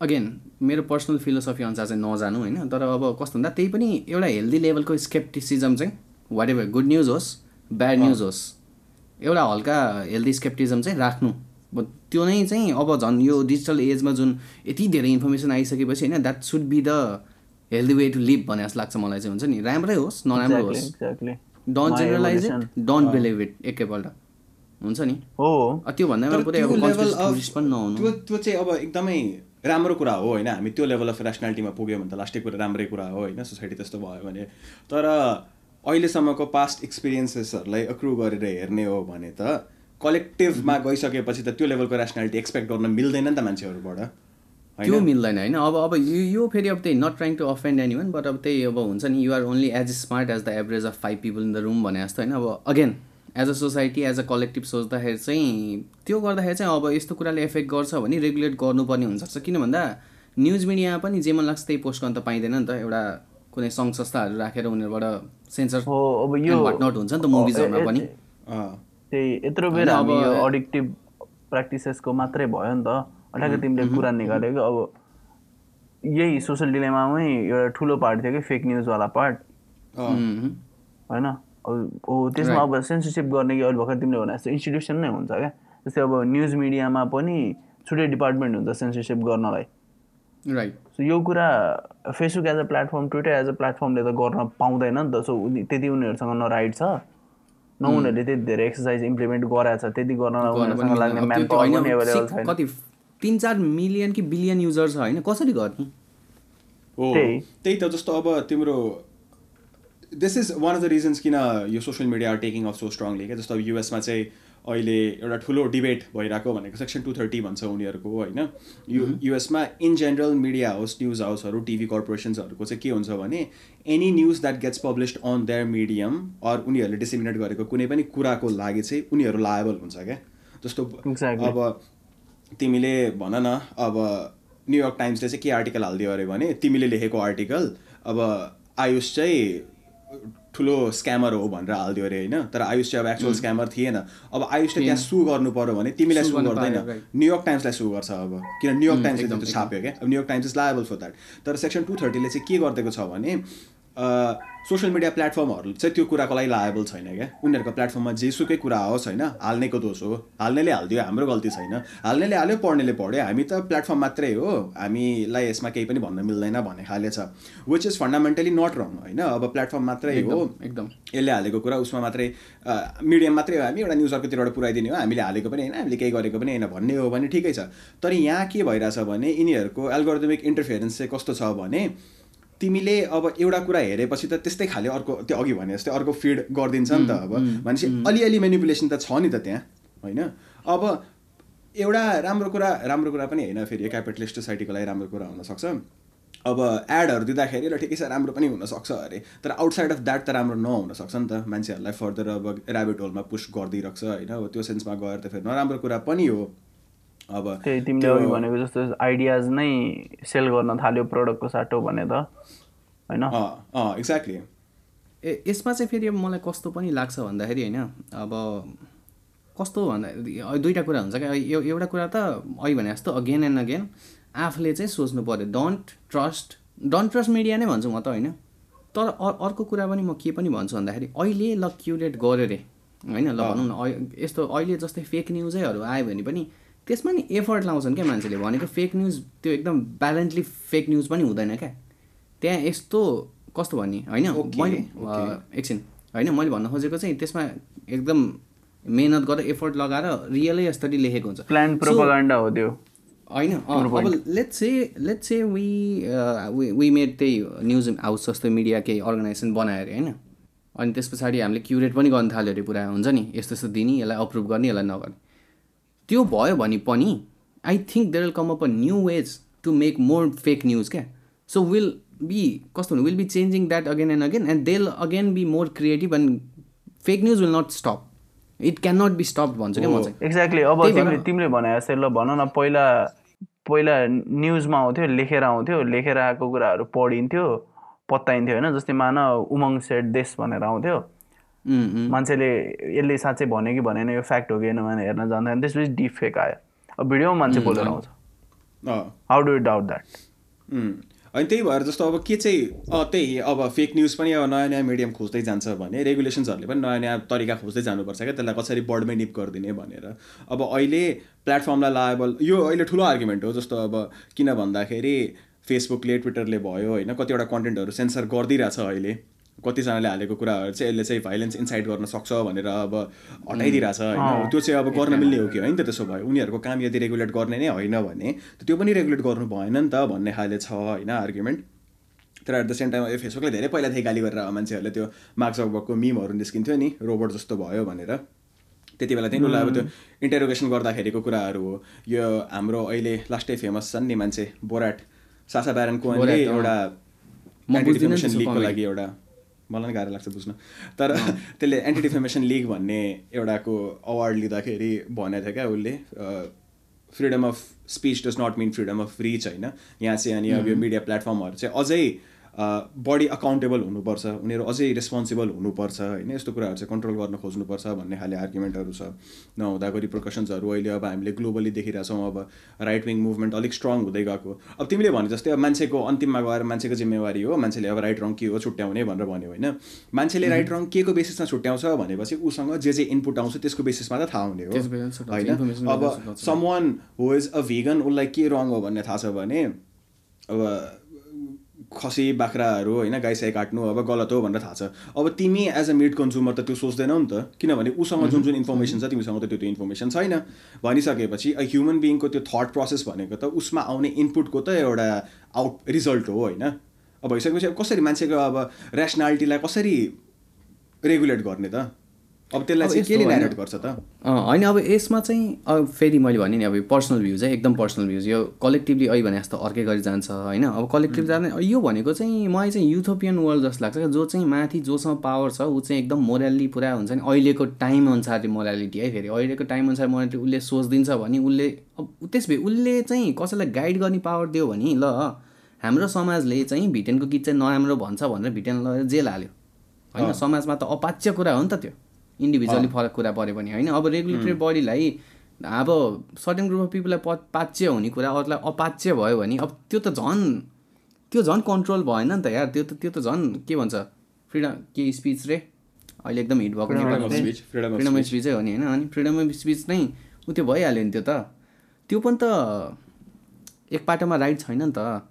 अगेन मेरो पर्सनल फिलोसफी अनुसार चाहिँ नजानु होइन तर अब कस्तो भन्दा त्यही पनि एउटा हेल्दी लेभलको स्केप्टिसिजम चाहिँ वाट एभर गुड न्युज होस् ब्याड न्युज होस् एउटा हल्का हेल्दी स्केप्टिजम चाहिँ राख्नु। त्यो नै चाहिँ अब झन् यो डिजिटल एजमा जुन यति धेरै इन्फर्मेसन आइसकेपछि होइन that should be the healthy way to live भने जस्तो लाग्छ मलाई चाहिँ हुन्छ नि? राम्रै होस् नराम्रो होस्। Don't generalize it. Don't believe it एकैपल्ट हुन्छ नि? हो। त्यो भन्दामा पुरै त्यो त्यो चाहिँ अब एकदमै राम्रो कुरा हो होइन? हामी त्यो लेभल अफ ऱ्यासनालिटीमा पुग्यौँ भने त लास्टै कुरा राम्रै कुरा हो होइन? सोसाइटी त्यस्तो भयो भने। तर अहिलेसम्मको पास्ट एक्सपिरियन्सेसहरूलाई अक्रु गरेर हेर्ने हो भने त कलेक्टिभमा गइसकेपछि त त्यो लेभलको ऱ्यासनालिटी एक्सपेक्ट गर्न मिल्दैन नि त मान्छेहरूबाट। त्यो मिल्दैन होइन? अब अब यो यो फेरि अब त्यही not trying to offend any one but अब त्यही अब हुन्छ नि you're only as smart as the average of five people in the room भने जस्तो होइन? अब again as a society as a collective सोच्दाखेरि चाहिँ त्यो गर्दाखेरि चाहिँ अब यस्तो कुराले एफेक्ट गर्छ भने रेगुलेट गर्नुपर्ने हुनसक्छ। किन भन्दा न्युज मिडियामा पनि जे मन लाग्छ त्यही पोस्ट गर्न त पाइँदैन नि त। एउटा कुनै सङ्घ संस्थाहरू राखेर उनीहरूबाट सेन्सर अब यो नट हुन्छ नि त मुभिजहरूमा पनि। त्यही यत्रो बेर यो अडिक्टिभ प्र्याक्टिसेसको मात्रै भयो नि त। अठाएको तिमीले कुरा निकाल्यो कि अब यही सोसियल डिलेमामै एउटा ठुलो पार्ट थियो कि फेक न्युजवाला पार्ट. होइन? अब हो त्यसमा अब सेन्सरसिप गर्ने कि अहिले भर्खर तिमीले भने जस्तो इन्स्टिट्युसन नै हुन्छ क्या। जस्तै अब न्युज मिडियामा पनि छुट्टै डिपार्टमेन्ट हुन्छ सेन्सरसिप गर्नलाई। राइट सो यो कुरा Facebook as a platform Twitter as a प्लेटफर्मले त गर्न पाउँदैन नि त। सो त्यति उनीहरूसँग न राइट छ न उनीहरूले त्यति धेरै एक्सर्साइज इम्प्लिमेन्ट गराएको छ त्यति गर्न उनीहरूसँग लाग्ने म्यान पावर पनि एभाइलेबल छैन। कति तिन चार मिलियन कि बिलियन युजर छ होइन? कसरी गर्ने? हो। त्यही त जस्तो अब तिम्रो this is one of the reasons किन यो social media taking off so strongly क्या? जस्तो अब युएसमा चाहिँ अहिले एउटा ठुलो डिबेट भइरहेको भनेको सेक्सन टू थर्टी भन्छ उनीहरूको होइन? U युएसमा in general media house news हाउसहरू टिभी कर्पोरेसन्सहरूको चाहिँ के हुन्छ भने any news that gets published on their medium or उनीहरूले डिसिमिनेट गरेको कुनै पनि कुराको लागि चाहिँ उनीहरू लायबल हुन्छ क्या? जस्तो. अब तिमीले भन न अब न्युयोर्क टाइम्सले चाहिँ के आर्टिकल हालिदियो अरे भने तिमीले लेखेको आर्टिकल अब आयुष चाहिँ ठुलो स्क्यामर हो भनेर हालिदियो अरे होइन तर आयुष चाहिँ अब एक्चुअल स्क्यामर थिएन। अब आयुषले त्यहाँ सु गर्नु पर्यो भने तिमीलाई सु गर्दैन. न्युयोर्क टाइम्सलाई सु गर्छ अब। किन न्युयोर्क टाइम्सले त्यो छाप्यो क्या? अब New York Times is liable for that तर सेक्सन टू थर्टीले चाहिँ के गरिदिएको छ भने सोसियल मिडिया प्लेटफर्महरू चाहिँ त्यो कुराको लागि लायबल छैन क्या। उनीहरूको प्लेटफर्ममा जेसुकै कुरा आओस् होइन हाल्नेको दोष हो। हाल्नेले हालिदियो हाम्रो गल्ती छैन। हाल्नेले हाल्यो पढ्नेले पढ्यो हामी त प्लेटफर्म मात्रै हो। हामीलाई यसमा केही पनि भन्न मिल्दैन भन्ने खाले छ। Which is fundamentally not wrong होइन? अब प्लेटफर्म मात्रै हो। एकदम यसले हालेको कुरा उसमा मात्रै मिडियम मात्रै हो। हामी एउटा न्युज अर्कोतिरबाट पुऱ्याइदिने हो। हामीले हालेको पनि होइन हामीले केही गरेको पनि होइन भन्ने हो भने ठिकै छ। तर यहाँ के भइरहेछ भने यिनीहरूको एल्गोरिदमिक इन्टरफेरेन्स चाहिँ कस्तो छ भने तिमीले अब एउटा कुरा हेरेपछि त त्यस्तै खाले अर्को त्यो अघि भने जस्तै अर्को फिड गरिदिन्छ नि त अब। भनेपछि अलिअलि मेनिपुलेसन त छ नि त त्यहाँ होइन? अब एउटा राम्रो कुरा राम्रो कुरा पनि होइन फेरि क्यापिटलिस्ट सोसाइटीको लागि राम्रो कुरा हुनसक्छ। अब एडहरू दिँदाखेरि ल ठिकै छ राम्रो पनि हुनसक्छ अरे। तर आउटसाइड अफ द्याट त राम्रो नहुनसक्छ नि त मान्छेहरूलाई फर्दर अब ऱ्याबिट होलमा पुस गरिदिइरहेको छ होइन? अब त्यो सेन्समा गएर त फेरि नराम्रो कुरा पनि हो। अब त्यही तिमीले अघि भनेको जस्तो आइडियाज नै सेल गर्न थाल्यो प्रडक्टको साटो भने त होइन? अँ अँ एक्ज्याक्टली ए यसमा चाहिँ फेरि अब मलाई कस्तो पनि लाग्छ भन्दाखेरि होइन अब कस्तो भन्दाखेरि अ- दुईवटा कुरा हुन्छ क्या। एउटा कुरा त अहिले भने जस्तो अगेन एन्ड अगेन आफूले चाहिँ सोच्नु पऱ्यो don't trust don't trust media नै भन्छु म त होइन? तर अर्को कुरा पनि म के पनि भन्छु भन्दाखेरि अहिले ल क्युरेट गऱ्यो रे होइन? ल भनौँ न यस्तो अहिले जस्तै फेक न्युजैहरू आयो भने पनि त्यसमा नि एफर्ट लाउँछन् क्या मान्छेले। भनेको फेक न्युज त्यो एकदम ब्यालेन्सली फेक न्युज पनि हुँदैन क्या। त्यहाँ यस्तो कस्तो भन्ने? होइन मैले एकछिन। होइन मैले भन्न खोजेको चाहिँ त्यसमा एकदम मेहनत गरेर एफर्ट लगाएर रियलै यसरी लेखेको हुन्छ। प्लान प्रोपागान्डा हो त्यो। होइन अब let's say let's say we we made त्यही न्युज हाउस जस्तो मिडिया केही अर्गनाइजेसन बनायो अरे होइन? अनि त्यस पछाडि हामीले क्युरेट पनि गर्न थाल्यो अरे पुरा हुन्छ नि? यस्तो यस्तो दिने यसलाई अप्रुभ गर्ने यसलाई नगर्ने। त्यो भयो भने पनि I think there will come up a new ways to make more fake news क्या? सो विल बी कस्तो will be changing that again and again and they'll again be more creative and fake news will not stop it can not be stop भन्छु क्या म चाहिँ exactly अब तिमीले तिमीले भने जस्तै ल भन न पहिला पहिला न्युजमा आउँथ्यो लेखेर आउँथ्यो लेखेर आएको कुराहरू पढिन्थ्यो पत्ताइन्थ्यो होइन? जस्तै मान उमङ सेट देश भनेर आउँथ्यो। मान्छेले यसले साँच्चै भन्यो कि भनेन यो फ्याक्ट हो कि होइन भनेर हेर्न जाँदैन त्यसपछि डिप फेक आयो। अब भिडियोमा मान्छे बोलेर आउँछ। How do doubt that. अनि त्यही भएर जस्तो अब के चाहिँ अँ त्यही अब फेक न्युज पनि अब नयाँ नयाँ मिडियम खोज्दै जान्छ भने रेगुलेसन्सहरूले पनि नयाँ नयाँ तरिका खोज्दै जानुपर्छ क्या त्यसलाई कसरी बर्डमै निप गरिदिने भनेर। अब अहिले प्लेटफर्मलाई लाएबल यो अहिले ठुलो आर्ग्युमेन्ट हो जस्तो अब किन भन्दाखेरि फेसबुकले ट्विटरले भयो होइन कतिवटा कन्टेन्टहरू सेन्सर गरिदिइरहेछ अहिले। कतिजनाले हालेको कुराहरू चाहिँ यसले चाहिँ भाइलेन्स इन्साइट गर्न सक्छ भनेर अब हटाइदिइरहेछ होइन? त्यो चाहिँ अब गर्न मिल्ने हो कि? होइन त त्यसो भयो उनीहरूको काम यदि रेगुलेट गर्ने नै होइन भने त्यो पनि रेगुलेट गर्नु भएन नि त भन्ने खाले छ होइन आर्ग्युमेन्ट तर एट द सेम टाइम यो फेसबुकले धेरै पहिलादेखि गाली गरेर मान्छेहरूले त्यो मार्क्स भएको मिमहरू निस्किन्थ्यो नि रोबोट जस्तो भयो भनेर। त्यति बेला चाहिँ उसलाई अब त्यो इन्टरोगेसन गर्दाखेरिको कुराहरू हो। यो हाम्रो अहिले लास्टै फेमस छन् नि मान्छे बोराट सासा ब्यारन कोहनले बोराट, अँ। एउटा लिगको। लागि एउटा मलाई गाह्रो लाग्छ बुझ्न। तर त्यसले एन्टी डिफेमेसन लिग भन्ने एउटाको अवार्ड लिँदाखेरि भनेको थियो क्या उसले freedom of speech does not mean freedom of reach होइन? यहाँ चाहिँ अनि अब यो मिडिया प्लेटफर्महरू चाहिँ अझै बडी अकाउन्टेबल हुनुपर्छ उनीहरू अझै रेस्पोन्सिबल हुनुपर्छ होइन? यस्तो कुराहरू चाहिँ कन्ट्रोल गर्न खोज्नुपर्छ भन्ने खाले आर्ग्युमेन्टहरू छ। नहुँदाको रिप्रिकसन्सहरू अहिले अब हामीले ग्लोबली देखिरहेछौँ अब राइट विङ मुभमेन्ट अलिक स्ट्रङ हुँदै गएको। अब तिमीले भने जस्तै अब मान्छेको अन्तिममा गएर मान्छेको जिम्मेवारी हो मान्छेले अब राइट रङ के हो छुट्याउने भनेर भन्यो होइन? मान्छेले राइट रङ के को बेसिसमा छुट्याउँछ भनेपछि उसँग जे जे इनपुट आउँछ त्यसको बेसिसमा त थाहा हुने हो होइन? अब some one who is a vegan उसलाई के रङ हो भन्ने थाहा छ भने अब खसी बाख्राहरू होइन गाई साई काट्नु अब गलत हो भनेर थाहा छ। अब तिमी एज अ मिट कन्ज्युमर त त्यो सोच्दैनौ नि त। किनभने उसँग जुन जुन इन्फर्मेसन छ तिमीसँग त त्यो त्यो इन्फर्मेसन छैन। भनिसकेपछि अ ह्युमन बिङको त्यो थट प्रोसेस भनेको त उसमा आउने इनपुटको त एउटा आउट रिजल्ट हो होइन। अब भइसकेपछि अब कसरी मान्छेको अब ऱ्यासनालिटीलाई कसरी रेगुलेट गर्ने त? अब त्यसलाई चाहिँ केले न्यारेट गर्छ त? होइन अब यसमा चाहिँ अब फेरि मैले भने नि अब पर्सनल भ्युज है एकदम पर्सनल भ्युज यो कलेक्टिभली अहिले भने जस्तो अर्कै गरी जान्छ होइन? अब कलेक्टिभ जाने यो भनेको चाहिँ मलाई चाहिँ युथोपियन वर्ल्ड जस्तो लाग्छ जो चाहिँ माथि जोसँग पावर छ ऊ चाहिँ एकदम मोरालिटी पुरा हुन्छ नि। अहिलेको टाइम अनुसार मोरालिटी है फेरि। अहिलेको टाइम अनुसार मोरालिटी उसले सोचिदिन्छ भने उसले अब त्यस भए उसले चाहिँ कसैलाई गाइड गर्ने पावर दियो भने ल हाम्रो समाजले चाहिँ भिटेनको गीत चाहिँ नराम्रो भन्छ भनेर भिटेन लगेर जेल हाल्यो। होइन समाजमा त अपाच्य कुरा हो नि त त्यो। इन्डिभिजुअली फरक कुरा पऱ्यो भने होइन। अब रेगुलेटरी बडीलाई अब सर्टेन ग्रुप अफ पिपललाई प पाच्य हुने कुरा अरूलाई अपाच्य भयो भने अब त्यो त झन् त्यो झन् कन्ट्रोल भएन नि त यार। त्यो त त्यो त झन् के भन्छ? फ्रिडम के स्पिच रे? अहिले एकदम हिट भएको फ्रिडम अफ स्पिचै हो नि होइन। अनि फ्रिडम अफ स्पिच नै ऊ त्यो भइहाल्यो नि त्यो त। त्यो पनि त एक पाटोमा राइट छैन नि त।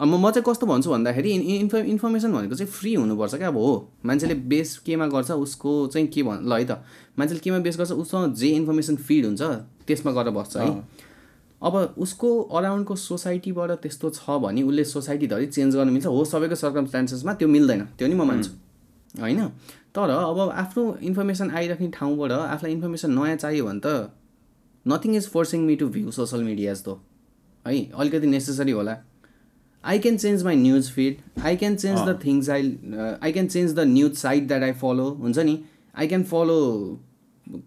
अब म चाहिँ कस्तो भन्छु भन्दाखेरि इन्फ इन्फर्मेसन भनेको चाहिँ फ्री हुनुपर्छ क्या अब हो। मान्छेले बेस केमा गर्छ उसको चाहिँ के भन् ल है त। मान्छेले केमा बेस गर्छ उसँग जे इन्फर्मेसन फिड हुन्छ त्यसमा गएर बस्छ है। अब उसको अराउन्डको सोसाइटीबाट त्यस्तो छ भने उसले सोसाइटीधरि चेन्ज गर्न मिल्छ। हो सबैको सर्कमस्टान्सेसमा त्यो मिल्दैन। त्यो नि म मान्छु होइन? तर अब आफ्नो इन्फर्मेसन आइराख्ने ठाउँबाट आफूलाई इन्फर्मेसन नयाँ चाहियो भने त nothing is forcing me to view social medias though है? अलिकति नेसेसरी होला। I can change my news feed. I can change the things I uh, I can change the news site that I follow. हुन्छ नि? I can follow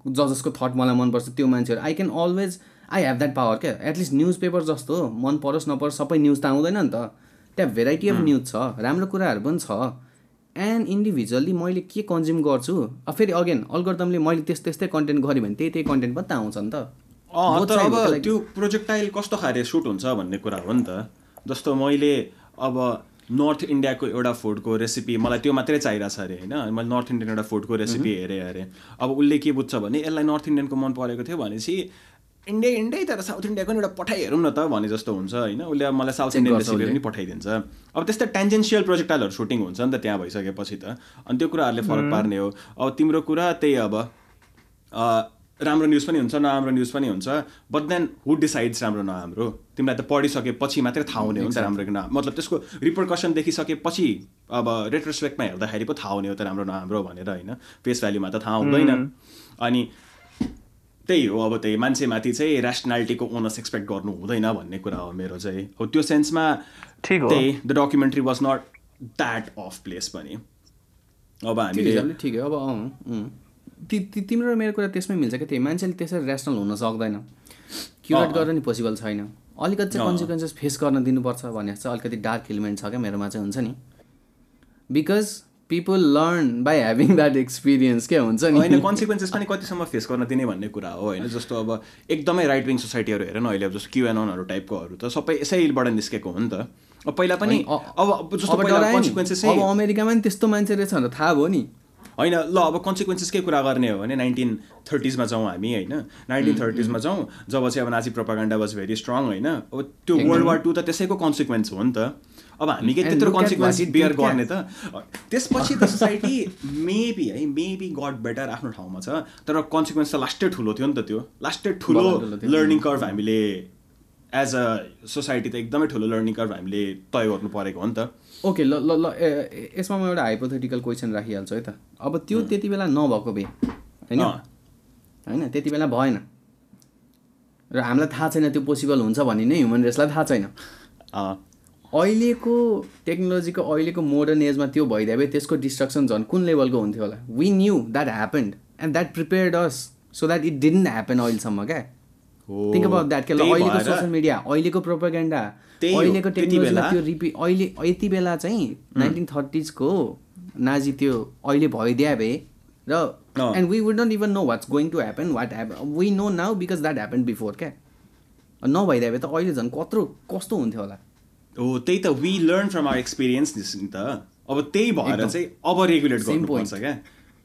ज जसको thought मलाई मनपर्छ त्यो मान्छेहरू। I can always I have that power क्या? At least newspaper जस्तो मन परोस् नपरोस् सबै न्युज त आउँदैन नि त। त्यहाँ भेराइटी अफ न्युज छ। राम्रो कुराहरू पनि छ। एन्ड इन्डिभिजुअल्ली मैले के कन्ज्युम गर्छु? फेरि अगेन अल्गोरिदमले मैले त्यस्तै त्यस्तै कन्टेन्ट गरेँ भने त्यही त्यही कन्टेन्ट पनि त आउँछ नि त। तर अब त्यो प्रोजेक्टाइल कस्तो खाले सुट हुन्छ भन्ने कुरा हो नि त। जस्तो मैले अब नर्थ इन्डियाको एउटा फुडको रेसिपी मलाई त्यो मात्रै चाहिरहेको छ अरे होइन? मैले नर्थ इन्डियन एउटा फुडको रेसिपी हेरेँ अरे। अब उसले के बुझ्छ भने यसलाई नर्थ इन्डियनको मन परेको थियो भनेपछि इन्डिया इन्डिया तर साउथ इन्डियाको एउटा पठाइ हेरौँ न त भने जस्तो हुन्छ होइन? उसले अब मलाई साउथ इन्डियन रेसिपीहरू पनि पठाइदिन्छ। अब त्यस्तै टेन्जेन्सियल प्रोजेक्टाइलहरू सुटिङ हुन्छ नि त त्यहाँ भइसकेपछि त। अनि त्यो कुराहरूले फरक पार्ने हो। अब तिम्रो कुरा त्यही अब राम्रो न्युज पनि हुन्छ नराम्रो न्युज पनि हुन्छ बट देन हु डिसाइड्स राम्रो नराम्रो? तिमीलाई त पढिसकेपछि मात्रै थाहा हुने हो नि त राम्रो कि मतलब त्यसको रिप्रकसन देखिसकेपछि अब रेट्रोस्पेक्टमा हेर्दाखेरि पो थाहा हुने हो त राम्रो नराम्रो भनेर होइन? फेस भ्याल्युमा त थाहा हुँदैन। अनि त्यही हो अब त्यही मान्छेमाथि चाहिँ ऱ्यासनालिटीको ओनर्स एक्सपेक्ट गर्नु हुँदैन भन्ने कुरा हो मेरो चाहिँ। हो त्यो सेन्समा त्यही the documentary was not that off place पनि। अब हामीले ठिक अब ति तिम्रो मेरो कुरा त्यसमै मिल्छ क्या त्यही मान्छेले त्यसरी ऱ्यासनल हुन सक्दैन। क्युरेट गर्न नि पोसिबल छैन। अलिकति चाहिँ कन्सिक्वेन्सेस फेस गर्न दिनुपर्छ भने चाहिँ अलिकति डार्क इलिमेन्ट छ क्या मेरोमा चाहिँ हुन्छ नि। Because people learn by having that experience क्या हुन्छ नि। होइन कन्सिक्वेन्सेस पनि कतिसम्म फेस गर्न दिने भन्ने कुरा हो होइन? जस्तो अब एकदमै राइट विङ सोसाइटीहरू हेर न अहिले अब जस्तो क्युएनओनहरू टाइपकोहरू त सबै यसैबाट निस्केको हो नि त। अब पहिला पनि अब जस्तो अमेरिकामा पनि त्यस्तो मान्छे रहेछ भनेर थाहा भयो नि। होइन ल अब कन्सिक्वेन्सेसकै कुरा गर्ने हो भने नाइन्टिन थर्टिजमा जाउँ हामी होइन? नाइन्टिन थर्टिजमा जाउँ जब चाहिँ अब नाची प्रोपागान्डा वाज भेरी स्ट्रङ होइन? अब त्यो वर्ल्ड वार टू त त्यसैको कन्सिक्वेन्स हो नि त। अब हामी के त्यत्रो कन्सिक्वेन्स बियर गर्ने त? त्यसपछि त सोसाइटी मेबी है मेबी गड बेटर आफ्नो ठाउँमा छ तर कन्सिक्वेन्स त लास्टै ठुलो थियो नि त त्यो। लास्टै ठुलो लर्निङ कर्भ हामीले एज अ सोसाइटी त एकदमै ठुलो लर्निङ कर्भ हामीले तय गर्नु परेको हो नि त। ओके ल ल ल यसमा म एउटा हाइपोथेटिकल क्वेसन राखिहाल्छु है त। अब त्यो त्यति बेला नभएको भए होइन? होइन त्यति बेला भएन। र हामीलाई थाहा छैन त्यो पोसिबल हुन्छ भन्ने नै ह्युमन रेसलाई थाहा छैन। अहिलेको टेक्नोलोजीको अहिलेको मोडर्न एजमा त्यो भइदियो भए त्यसको डिस्ट्रक्सन झन् कुन लेभलको हुन्थ्यो होला? We knew that happened and that prepared us so that it didn't happen अहिलेसम्म क्या? थिङ्क अबाउट द्याट के त्यही अहिलेको सोसियल मिडिया अहिलेको प्रोपागेन्डा अहिलेको टेक्नोलोजीमा त्यो रिपि अहिले यति बेला चाहिँ नाइन्टिन थर्टिजको नाजी त्यो अहिले भइदिया भए र। And we would not even know what's going to happen what happen we know now because that happen before क्या नभइदिया भए त अहिले झन् कत्रो कस्तो हुन्थ्यो होला? हो त्यही त we learn from our experience नि त। अब त्यही भएर चाहिँ अब रेगुलेट गर्नुपर्छ क्या?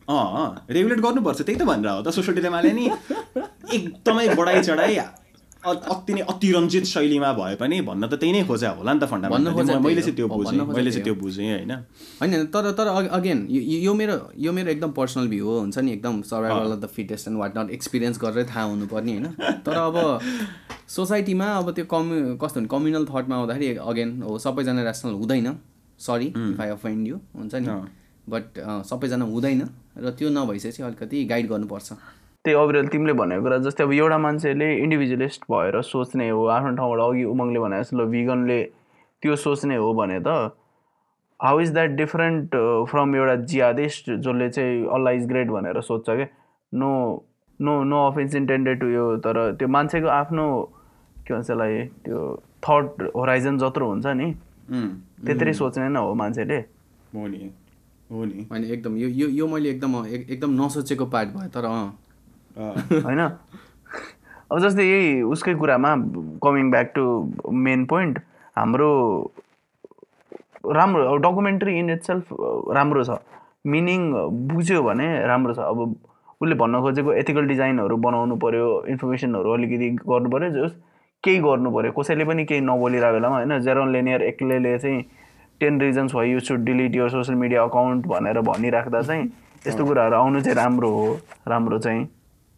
अँ रेगुलेट गर्नुपर्छ त्यही त भनेर हो त सोसियल डिलेमाले नि। एकदमै बढाइ चढाइ अति नै अतिरञ्जित शैलीमा भए पनि भन्न त त्यही नै खोजा होला नि त भन्न खोजा फन्डामेन्टली मैले चाहिँ त्यो। बुझेँ। मैले चाहिँ त्यो। बुझेँ होइन। होइन तर तर अगेन यो मेरो यो मेरो एकदम पर्सनल भ्यू हो हुन्छ नि एकदम survival of the fittest and what not experience गरेर थाहा हुनुपर्ने होइन। तर अब सोसाइटीमा अब त्यो कम्यु कस्तो भने कम्युनल थटमा आउँदाखेरि अगेन हो सबैजना रेसनल हुँदैन। Sorry if I offend you हुन्छ नि। बट सबैजना हुँदैन र त्यो नभइसकेपछि अलिकति गाइड गर्नुपर्छ। त्यही अविरल तिमीले भनेको कुरा जस्तै अब एउटा मान्छेले इन्डिभिजुअलिस्ट भएर सोच्ने हो आफ्नो ठाउँबाट अघि उमङले भने जस्तो ल भिगनले त्यो सोच्ने हो भने त how is that different from एउटा जियादिस्ट जसले चाहिँ अल्लाह इज ग्रेट भनेर सोध्छ क्या no no no offense intended to यो तर त्यो मान्छेको आफ्नो के भन्छ यसलाई त्यो थट होराइजन जत्रो हुन्छ नि त्यत्रै सोच्ने न हो मान्छेले। हो नि हो नि। होइन एकदम यो यो यो मैले एकदम एक- एकदम नसोचेको पार्ट भयो तर अँ, होइन? अब जस्तै यही उसकै कुरामा coming back to main point हाम्रो राम्रो अब डकुमेन्ट्री इन इट सेल्फ राम्रो छ। मिनिङ बुझ्यो भने राम्रो छ। अब उसले भन्न खोजेको एथिकल डिजाइनहरू बनाउनु पऱ्यो इन्फर्मेसनहरू अलिकति गर्नु पऱ्यो जस केही गर्नु पऱ्यो कसैले पनि केही नबोलिरहेको बेलामा होइन जेरोन लेनियर एक्लैले चाहिँ ten reasons why you should delete your social media account भनेर भनिराख्दा चाहिँ यस्तो कुराहरू आउनु चाहिँ राम्रो हो। राम्रो चाहिँ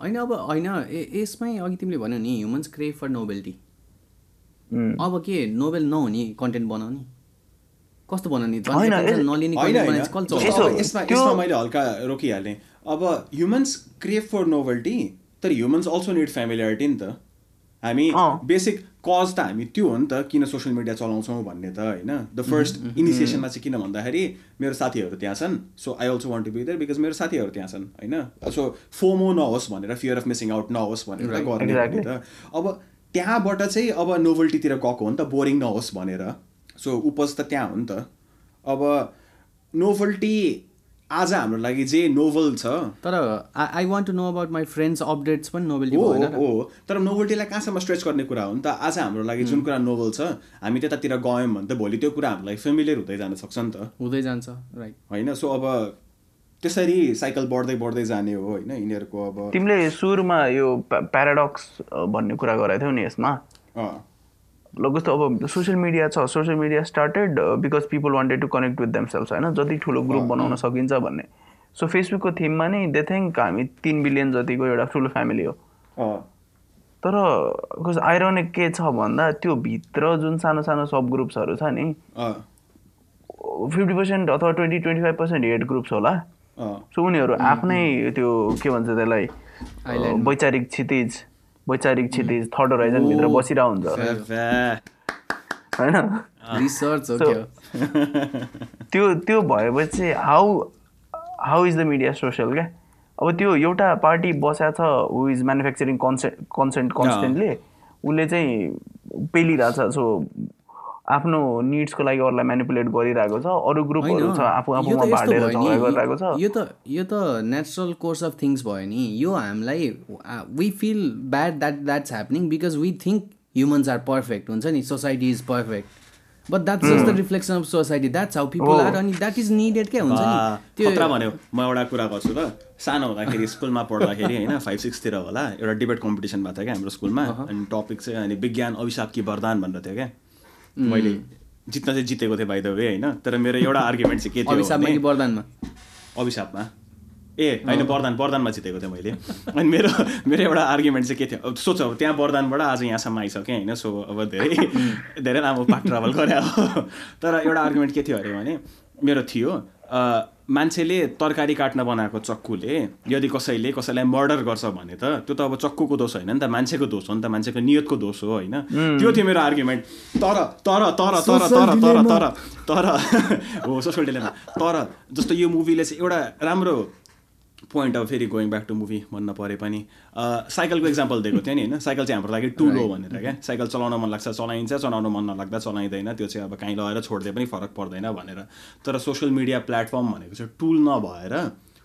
होइन अब होइन ए यसमै अघि तिमीले भन्यो नि ह्युमन्स क्रेभ फर नोबेल्टी. अब के नोबेल नहुने कन्टेन्ट बनाउने कस्तो बनाउने यसमा यसमा मैले हल्का रोकिहालेँ। अब ह्युमन्स क्रेभ फर नोभल्टी तर ह्युमन्स अल्सो निड फ्यामिलियारिटी नि त। हामी। बेसिक कज त हामी त्यो हो नि त किन सोसियल मिडिया चलाउँछौँ भन्ने त होइन। द फर्स्ट इनिसिएसनमा चाहिँ किन भन्दाखेरि मेरो साथीहरू त्यहाँ छन्। So I also want to be there because मेरो साथीहरू त्यहाँ छन् होइन? सो फोमो नहोस् भनेर फियर अफ मिसिङ आउट नहोस् भनेर गर्ने त। अब त्यहाँबाट चाहिँ अब नोभल्टीतिर गएको हो नि त बोरिङ नहोस् भनेर। सो उपज त त्यहाँ हो नि त। अब नोभल्टी आज हाम्रो लागि जे नोभल छ। तर I want to know about my friends updates पनि भएन हो हो तर नोभल्टीलाई कहाँसम्म स्ट्रेच गर्ने कुरा हो नि त? आज हाम्रो लागि जुन कुरा नोभल छ हामी त्यतातिर गयौँ भने त भोलि त्यो कुरा हामीलाई फेमिलियर हुँदै जान सक्छ नि त। हुँदै जान्छ राइट होइन सो अब त्यसरी साइकल बढ्दै बढ्दै जाने हो होइन? यिनीहरूको अब तिमीले सुरुमा यो प्याराडक्स भन्ने कुरा गरेको थियौ नि यसमा। अँ, ल कस्तो अब सोसियल मिडिया छ social media started because people wanted to connect with themselves होइन जति ठुलो ग्रुप बनाउन सकिन्छ भन्ने। सो फेसबुकको थिममा नै दे थिङ्क हामी तिन बिलियन जतिको एउटा ठुलो फ्यामिली हो। अँ, तर कस्तो आइरोनिक के छ भन्दा त्यो भित्र जुन सानो सानो सब ग्रुप्सहरू छ नि अँ, फिफ्टी पर्सेन्ट अथवा twenty twenty five percent had groups होला। अँ, सो उनीहरू आफ्नै त्यो के भन्छ त्यसलाई वैचारिक क्षितिज वैचारिक क्षितिज थर्ड होराइजनभित्र बसिरहेको हुन्छ। होइन? रिसर्च हो त्यो। त्यो भएपछि how how is the media social क्या? अब त्यो एउटा पार्टी बस्या छ who is manufacturing consent consent कन्सटेन्टले उसले चाहिँ पेलिरहेछ। सो आफ्नो निड्सको लागि अरूलाई म्यानिपुलेट गरिरहेको छ अरू ग्रुपहरू छ आफू आफूमा त बाँडेर झगडा गरिरहेको छ। यो त यो त नेचुरल कोर्स अफ थिङ्स भयो नि। यो हामीलाई we feel bad that that's happening because we think humans are perfect हुन्छ नि? Society is perfect but that's just the reflection of society that's how people are अनि द्याट इज निडेड के हुन्छ नि? त्यो खतरा भन्यो। म एउटा कुरा गर्छु ल। सानो हुँदाखेरि स्कुलमा पढ्दाखेरि होइन फाइभ सिक्सतिर होला एउटा डिबेट कम्पिटिसन भएको थियो क्या हाम्रो स्कुलमा। अनि टपिक चाहिँ अनि विज्ञान अभिशाप कि वरदान भनेर थियो क्या। मैले जित्न चाहिँ जितेको थिएँ बाई द वे होइन? तर मेरो एउटा आर्ग्युमेन्ट चाहिँ के थियो अभिशापमा भने- कि वरदानमा? अभिशापमा। ए होइन वरदान वरदानमा जितेको थिएँ मैले। अनि मेरो मेरो एउटा आर्ग्युमेन्ट चाहिँ के थियो? अब सोच अब त्यहाँ वरदानबाट आज यहाँसम्म आइसकेँ होइन? सो अब धेरै धेरै लामो पाठ ट्राभल गरे हो तर एउटा आर्ग्युमेन्ट के थियो अरे भने मेरो थियो मान्छेले तरकारी काट्न बनाएको चक्कुले यदि कसैले कसैलाई मर्डर गर्छ भने त त्यो त अब चक्कुको दोष होइन नि त मान्छेको दोष हो नि त मान्छेको नियतको दोष हो होइन। त्यो थियो मेरो आर्ग्युमेन्ट तर तर तर तर तर तर तर तर हो सोसल डिलेमा तर जस्तो यो मुभीले चाहिँ एउटा राम्रो पोइन्ट अब फेरि गोइङ ब्याक टु मुभी भन्न परे पनि साइकलको इक्जाम्पल दिएको थियो नि होइन? साइकल चाहिँ हाम्रो लागि टुल हो भनेर क्या? साइकल चलाउन मन लाग्छ चलाइन्छ चलाउन मन नलाग्दा चलाइँदैन त्यो चाहिँ अब काहीँ लगाएर छोडिदिए पनि फरक पर्दैन भनेर। तर सोसियल मिडिया प्लेटफर्म भनेको चाहिँ टुल नभएर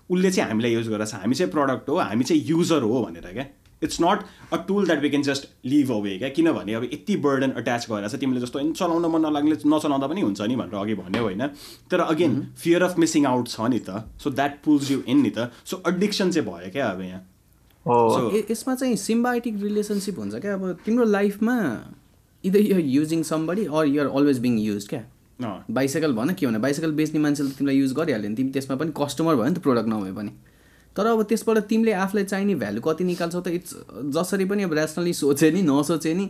उसले चाहिँ हामीलाई युज गरेर हामी चाहिँ प्रडक्ट हो हामी चाहिँ युजर हो भनेर क्या? It's not a tool that we can just leave away क्या किनभने अब यति बर्डन अट्याच भएर चाहिँ तिमीले जस्तो "ए, चलाउन मन नलाग्ने नचलाउँदा पनि हुन्छ नि भनेर अघि भन्यो होइन तर again fear of missing out छ नि त so that pulls you in नि त सो एडिक्सन चाहिँ भयो क्या अब यहाँ यसमा चाहिँ सिम्बायोटिक रिलेसनसिप हुन्छ क्या अब तिम्रो लाइफमा either you're using somebody or you're always being used क्या बाइसाइकल भन के भने बाइसाइकल बेच्ने मान्छेले तिमीलाई युज गरिहाल्यो भने तिमी त्यसमा पनि कस्टमर भयो नि त प्रोडक्ट नभए पनि तर अब त्यसबाट तिमीले आफूलाई चाहिने भ्यालु कति निकाल्छौ त इट्स जसरी पनि अब ऱ्यासनली सोचे नि नसोचे नि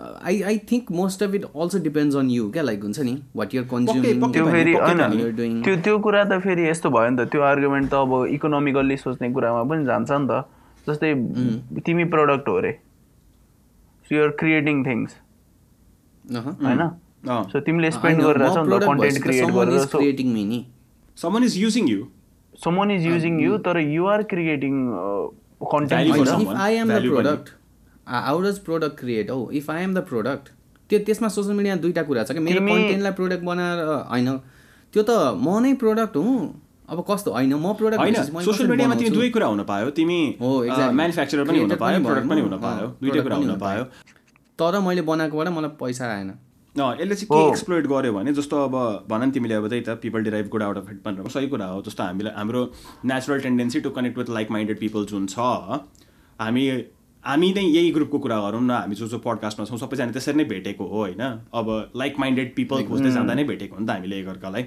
I I think most of it also depends on you क्या? लाइक हुन्छ नि वाट पक्कै त्यो त्यो त्यो कुरा त फेरि यस्तो भयो नि त त्यो आर्गुमेन्ट त अब इकोनोमिकल्ली सोच्ने कुरामा पनि जान्छ नि त। जस्तै तिमी प्रडक्ट हो रे। सो युआर क्रिएटिङ थिङ्स होइन? अँ। सो तिमीले स्पेन्ड गरिरहेछौ नि त कन्टेन्ट क्रिएट गरेर सो क्रिएटिङ मी नि। Someone is using you someone is using you तर you're creating product uh, content for someone. If I am the product, uh, how oh, त्यो त्यसमा सोसियल मिडिया दुइटा कुरा छ कि मेरो कन्टेन्टलाई प्रोडक्ट बनाएर होइन। त्यो त म नै प्रोडक्ट हुँ। अब कस्तो? होइन म प्रोडक्ट होइन सोसियल मिडियामा तिमी दुई कुरा हुन पायो। तिमी हो म्यानुफ्याक्चर पनि हुन पायो प्रोडक्ट पनि हुन पायो। दुइटै कुरा हुन पायो। तर मैले बनाएकोबाट मलाई पैसा आएन। यसले चाहिँ के एक्सप्लोइट गर्यो भने जस्तो अब भन नि तिमीले अब त्यही त people derive good out of it भनेर सही कुरा हो। जस्तो हामीलाई हाम्रो natural tendency to connect with like minded people जुन छ हामी हामी नै यही ग्रुपको कुरा गरौँ न हामी जो जो पडकास्टमा छौँ सबैजना त्यसरी नै भेटेको हो होइन? अब लाइक माइन्डेड पिपल खोज्दै जाँदा नै भेटेको हो नि त हामीले एकअर्कालाई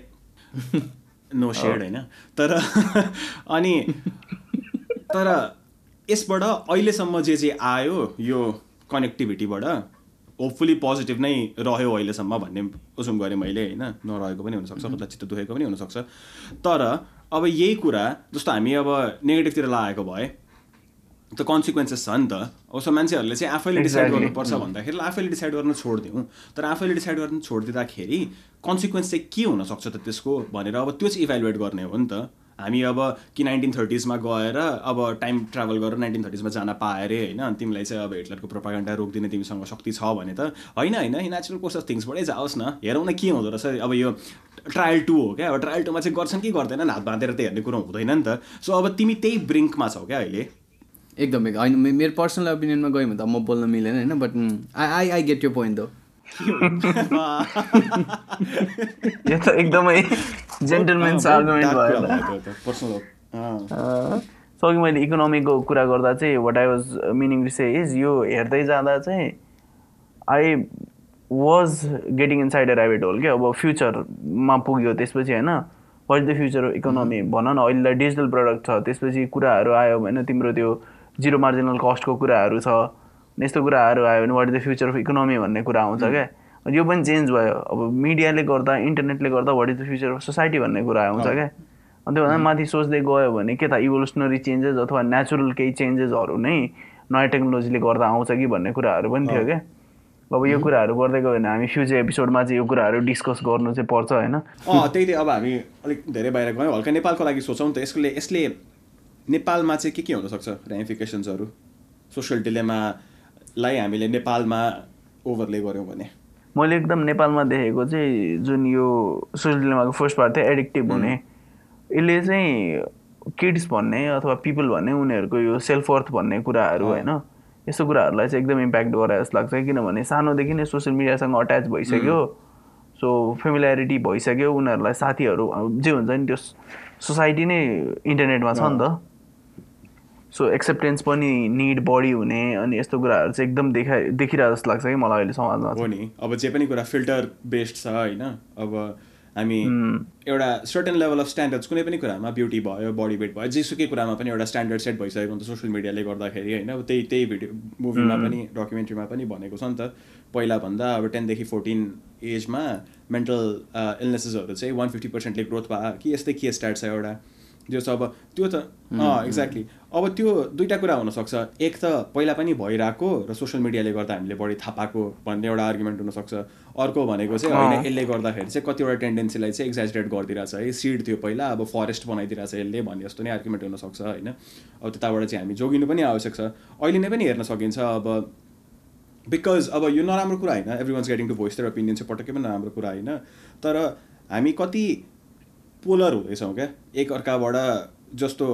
नो सेड होइन? तर अनि तर यसबाट अहिलेसम्म जे जे आयो यो कनेक्टिभिटीबाट होपफुली पोजिटिभ नै रह्यो अहिलेसम्म भन्ने उसुम गरेँ मैले होइन? नरहेको पनि हुनसक्छ कता चित्त दुखेको पनि हुनसक्छ। तर अब यही कुरा जस्तो हामी अब नेगेटिभतिर लागेको भए त कन्सिक्वेन्सेस छ नि त। उसो मान्छेहरूले चाहिँ आफैले डिसाइड. गर्नुपर्छ भन्दाखेरि आफैले डिसाइड गर्न छोडिदिउँ। तर आफैले डिसाइड गर्न छोडिदिँदाखेरि कन्सिक्वेन्स चाहिँ के हुनसक्छ त त्यसको भनेर अब त्यो चाहिँ इभ्यालुएट गर्ने हो नि त। हामी अब कि नाइन्टिन थर्टिजमा गएर अब टाइम ट्राभल गरेर नाइन्टिन थर्टिजमा जान पाए अरे होइन अनि तिमीलाई चाहिँ अब हिटलरको प्रोपागन्डा रोकिदिने तिमीसँग शक्ति छ भने त होइन होइन नेचुरल कोर्स अफ थिङ्सबाटै जाओस् न। हेरौँ न के हुँदो रहेछ। अब यो ट्रायल टू हो क्या। अब ट्रायल टूमा चाहिँ गर्छन् कि गर्दैनन् हात बाँधेर त हेर्ने कुरो हुँदैन नि त। सो अब तिमी त्यही ब्रिङ्कमा छौ क्या अहिले। एकदम होइन मेरो पर्सनल ओपिनियनमा गयो भने त म बोल्न मिलेन होइन but I I I get यो पोइन्ट दो यो त एकदमै जेन्टलमेन्स आर्गुमेन्ट भयो पर्सनल सो अघि मैले इकोनोमीको कुरा गर्दा चाहिँ what I was meaning to say is यो हेर्दै जाँदा चाहिँ I was getting inside rabbit hole क्या अब फ्युचरमा पुग्यो त्यसपछि होइन वाट द फ्युचर इकोनोमी भन न अहिले डिजिटल प्रडक्ट छ त्यसपछि कुराहरू आयो भने तिम्रो त्यो जिरो मार्जिनल कस्टको कुराहरू छ यस्तो कुराहरू आयो भने what the future of economy भन्ने कुरा आउँछ क्या? यो पनि चेन्ज भयो। अब मिडियाले गर्दा इन्टरनेटले गर्दा what is the future of society भन्ने कुरा आउँछ क्या? अनि त्योभन्दा माथि सोच्दै गयो भने के त इभोल्युसनरी चेन्जेस अथवा नेचुरल केही चेन्जेसहरू नै नयाँ टेक्नोलोजीले गर्दा आउँछ कि भन्ने कुराहरू पनि थियो क्या। अब यो कुराहरू गर्दै गयो भने हामी फ्युचर एपिसोडमा चाहिँ यो कुराहरू डिस्कस गर्नु चाहिँ पर्छ होइन? अँ त्यही त्यही। अब हामी अलिक धेरै बाहिर गयौँ। हल्का नेपालको लागि सोचौँ त। यसले यसले नेपालमा चाहिँ के के हुनसक्छ रेमिफिकेसन्सहरू सोसियल डिलेमालाई हामीले नेपालमा ओभरले गऱ्यौँ भने। मैले एकदम नेपालमा देखेको चाहिँ जुन यो सोसियल डिलेमाको फर्स्ट पार्ट थियो एडिक्टिभ हुने। यसले चाहिँ किड्स भन्ने अथवा पिपल भन्ने उनीहरूको यो सेल्फ वर्थ भन्ने कुराहरू होइन यस्तो कुराहरूलाई चाहिँ एकदम इम्प्याक्ट गरे जस्तो लाग्छ। किनभने सानोदेखि नै सोसियल मिडियासँग अट्याच भइसक्यो। सो फेमिल्यारिटी भइसक्यो। उनीहरूलाई साथीहरू जे हुन्छ नि त्यो सोसाइटी नै इन्टरनेटमा छ नि त। सो एक्सेप्टेन्स पनि निड बढी हुने अनि यस्तो कुराहरू चाहिँ एकदम देखा देखिरहेको जस्तो लाग्छ कि मलाई अहिले समाजमा हो नि। अब जे पनि कुरा फिल्टर बेस्ड छ होइन? अब हामी एउटा सर्टन लेभल अफ स्ट्यान्डर्ड्स कुनै पनि कुरामा ब्युटी भयो बडी वेट भयो जेसुकै कुरामा पनि एउटा स्ट्यान्डर्ड सेट भइसकेको हुन्छ सोसियल मिडियाले गर्दाखेरि होइन? अब त्यही त्यही भिडियो मुभीमा पनि डकुमेन्ट्रीमा पनि भनेको छ नि त। पहिलाभन्दा अब टेनदेखि फोर्टिन एजमा मेन्टल इलनेसेसहरू चाहिँ वान फिफ्टी पर्सेन्टले ग्रोथ भयो। कि यस्तै के स्ट्याट छ एउटा? जो छ अब त्यो त अँ एक्ज्याक्टली अब त्यो दुइटा कुरा हुनसक्छ। एक त पहिला पनि भइरहेको र सोसियल मिडियाले गर्दा हामीले बढी थाहा पाएको भन्ने एउटा आर्गुमेन्ट हुनसक्छ। अर्को भनेको चाहिँ होइन यसले गर्दाखेरि चाहिँ कतिवटा टेन्डेन्सीलाई चाहिँ एक्जाजरेट गरिदिरहेछ। है सिड थियो पहिला अब फरेस्ट बनाइदिरहेछ यसले भन्ने जस्तो नै आर्गुमेन्ट हुनसक्छ होइन। अब त्यताबाट चाहिँ हामी जोगिनु पनि आवश्यक छ। अहिले नै पनि हेर्न सकिन्छ अब बिकज अब यो नराम्रो कुरा होइन। Everyone's getting to voice their opinion चाहिँ पटक्कै पनि नराम्रो कुरा होइन। तर हामी कति पोलर हुँदैछौँ क्या? एक अर्काबाट जस्तो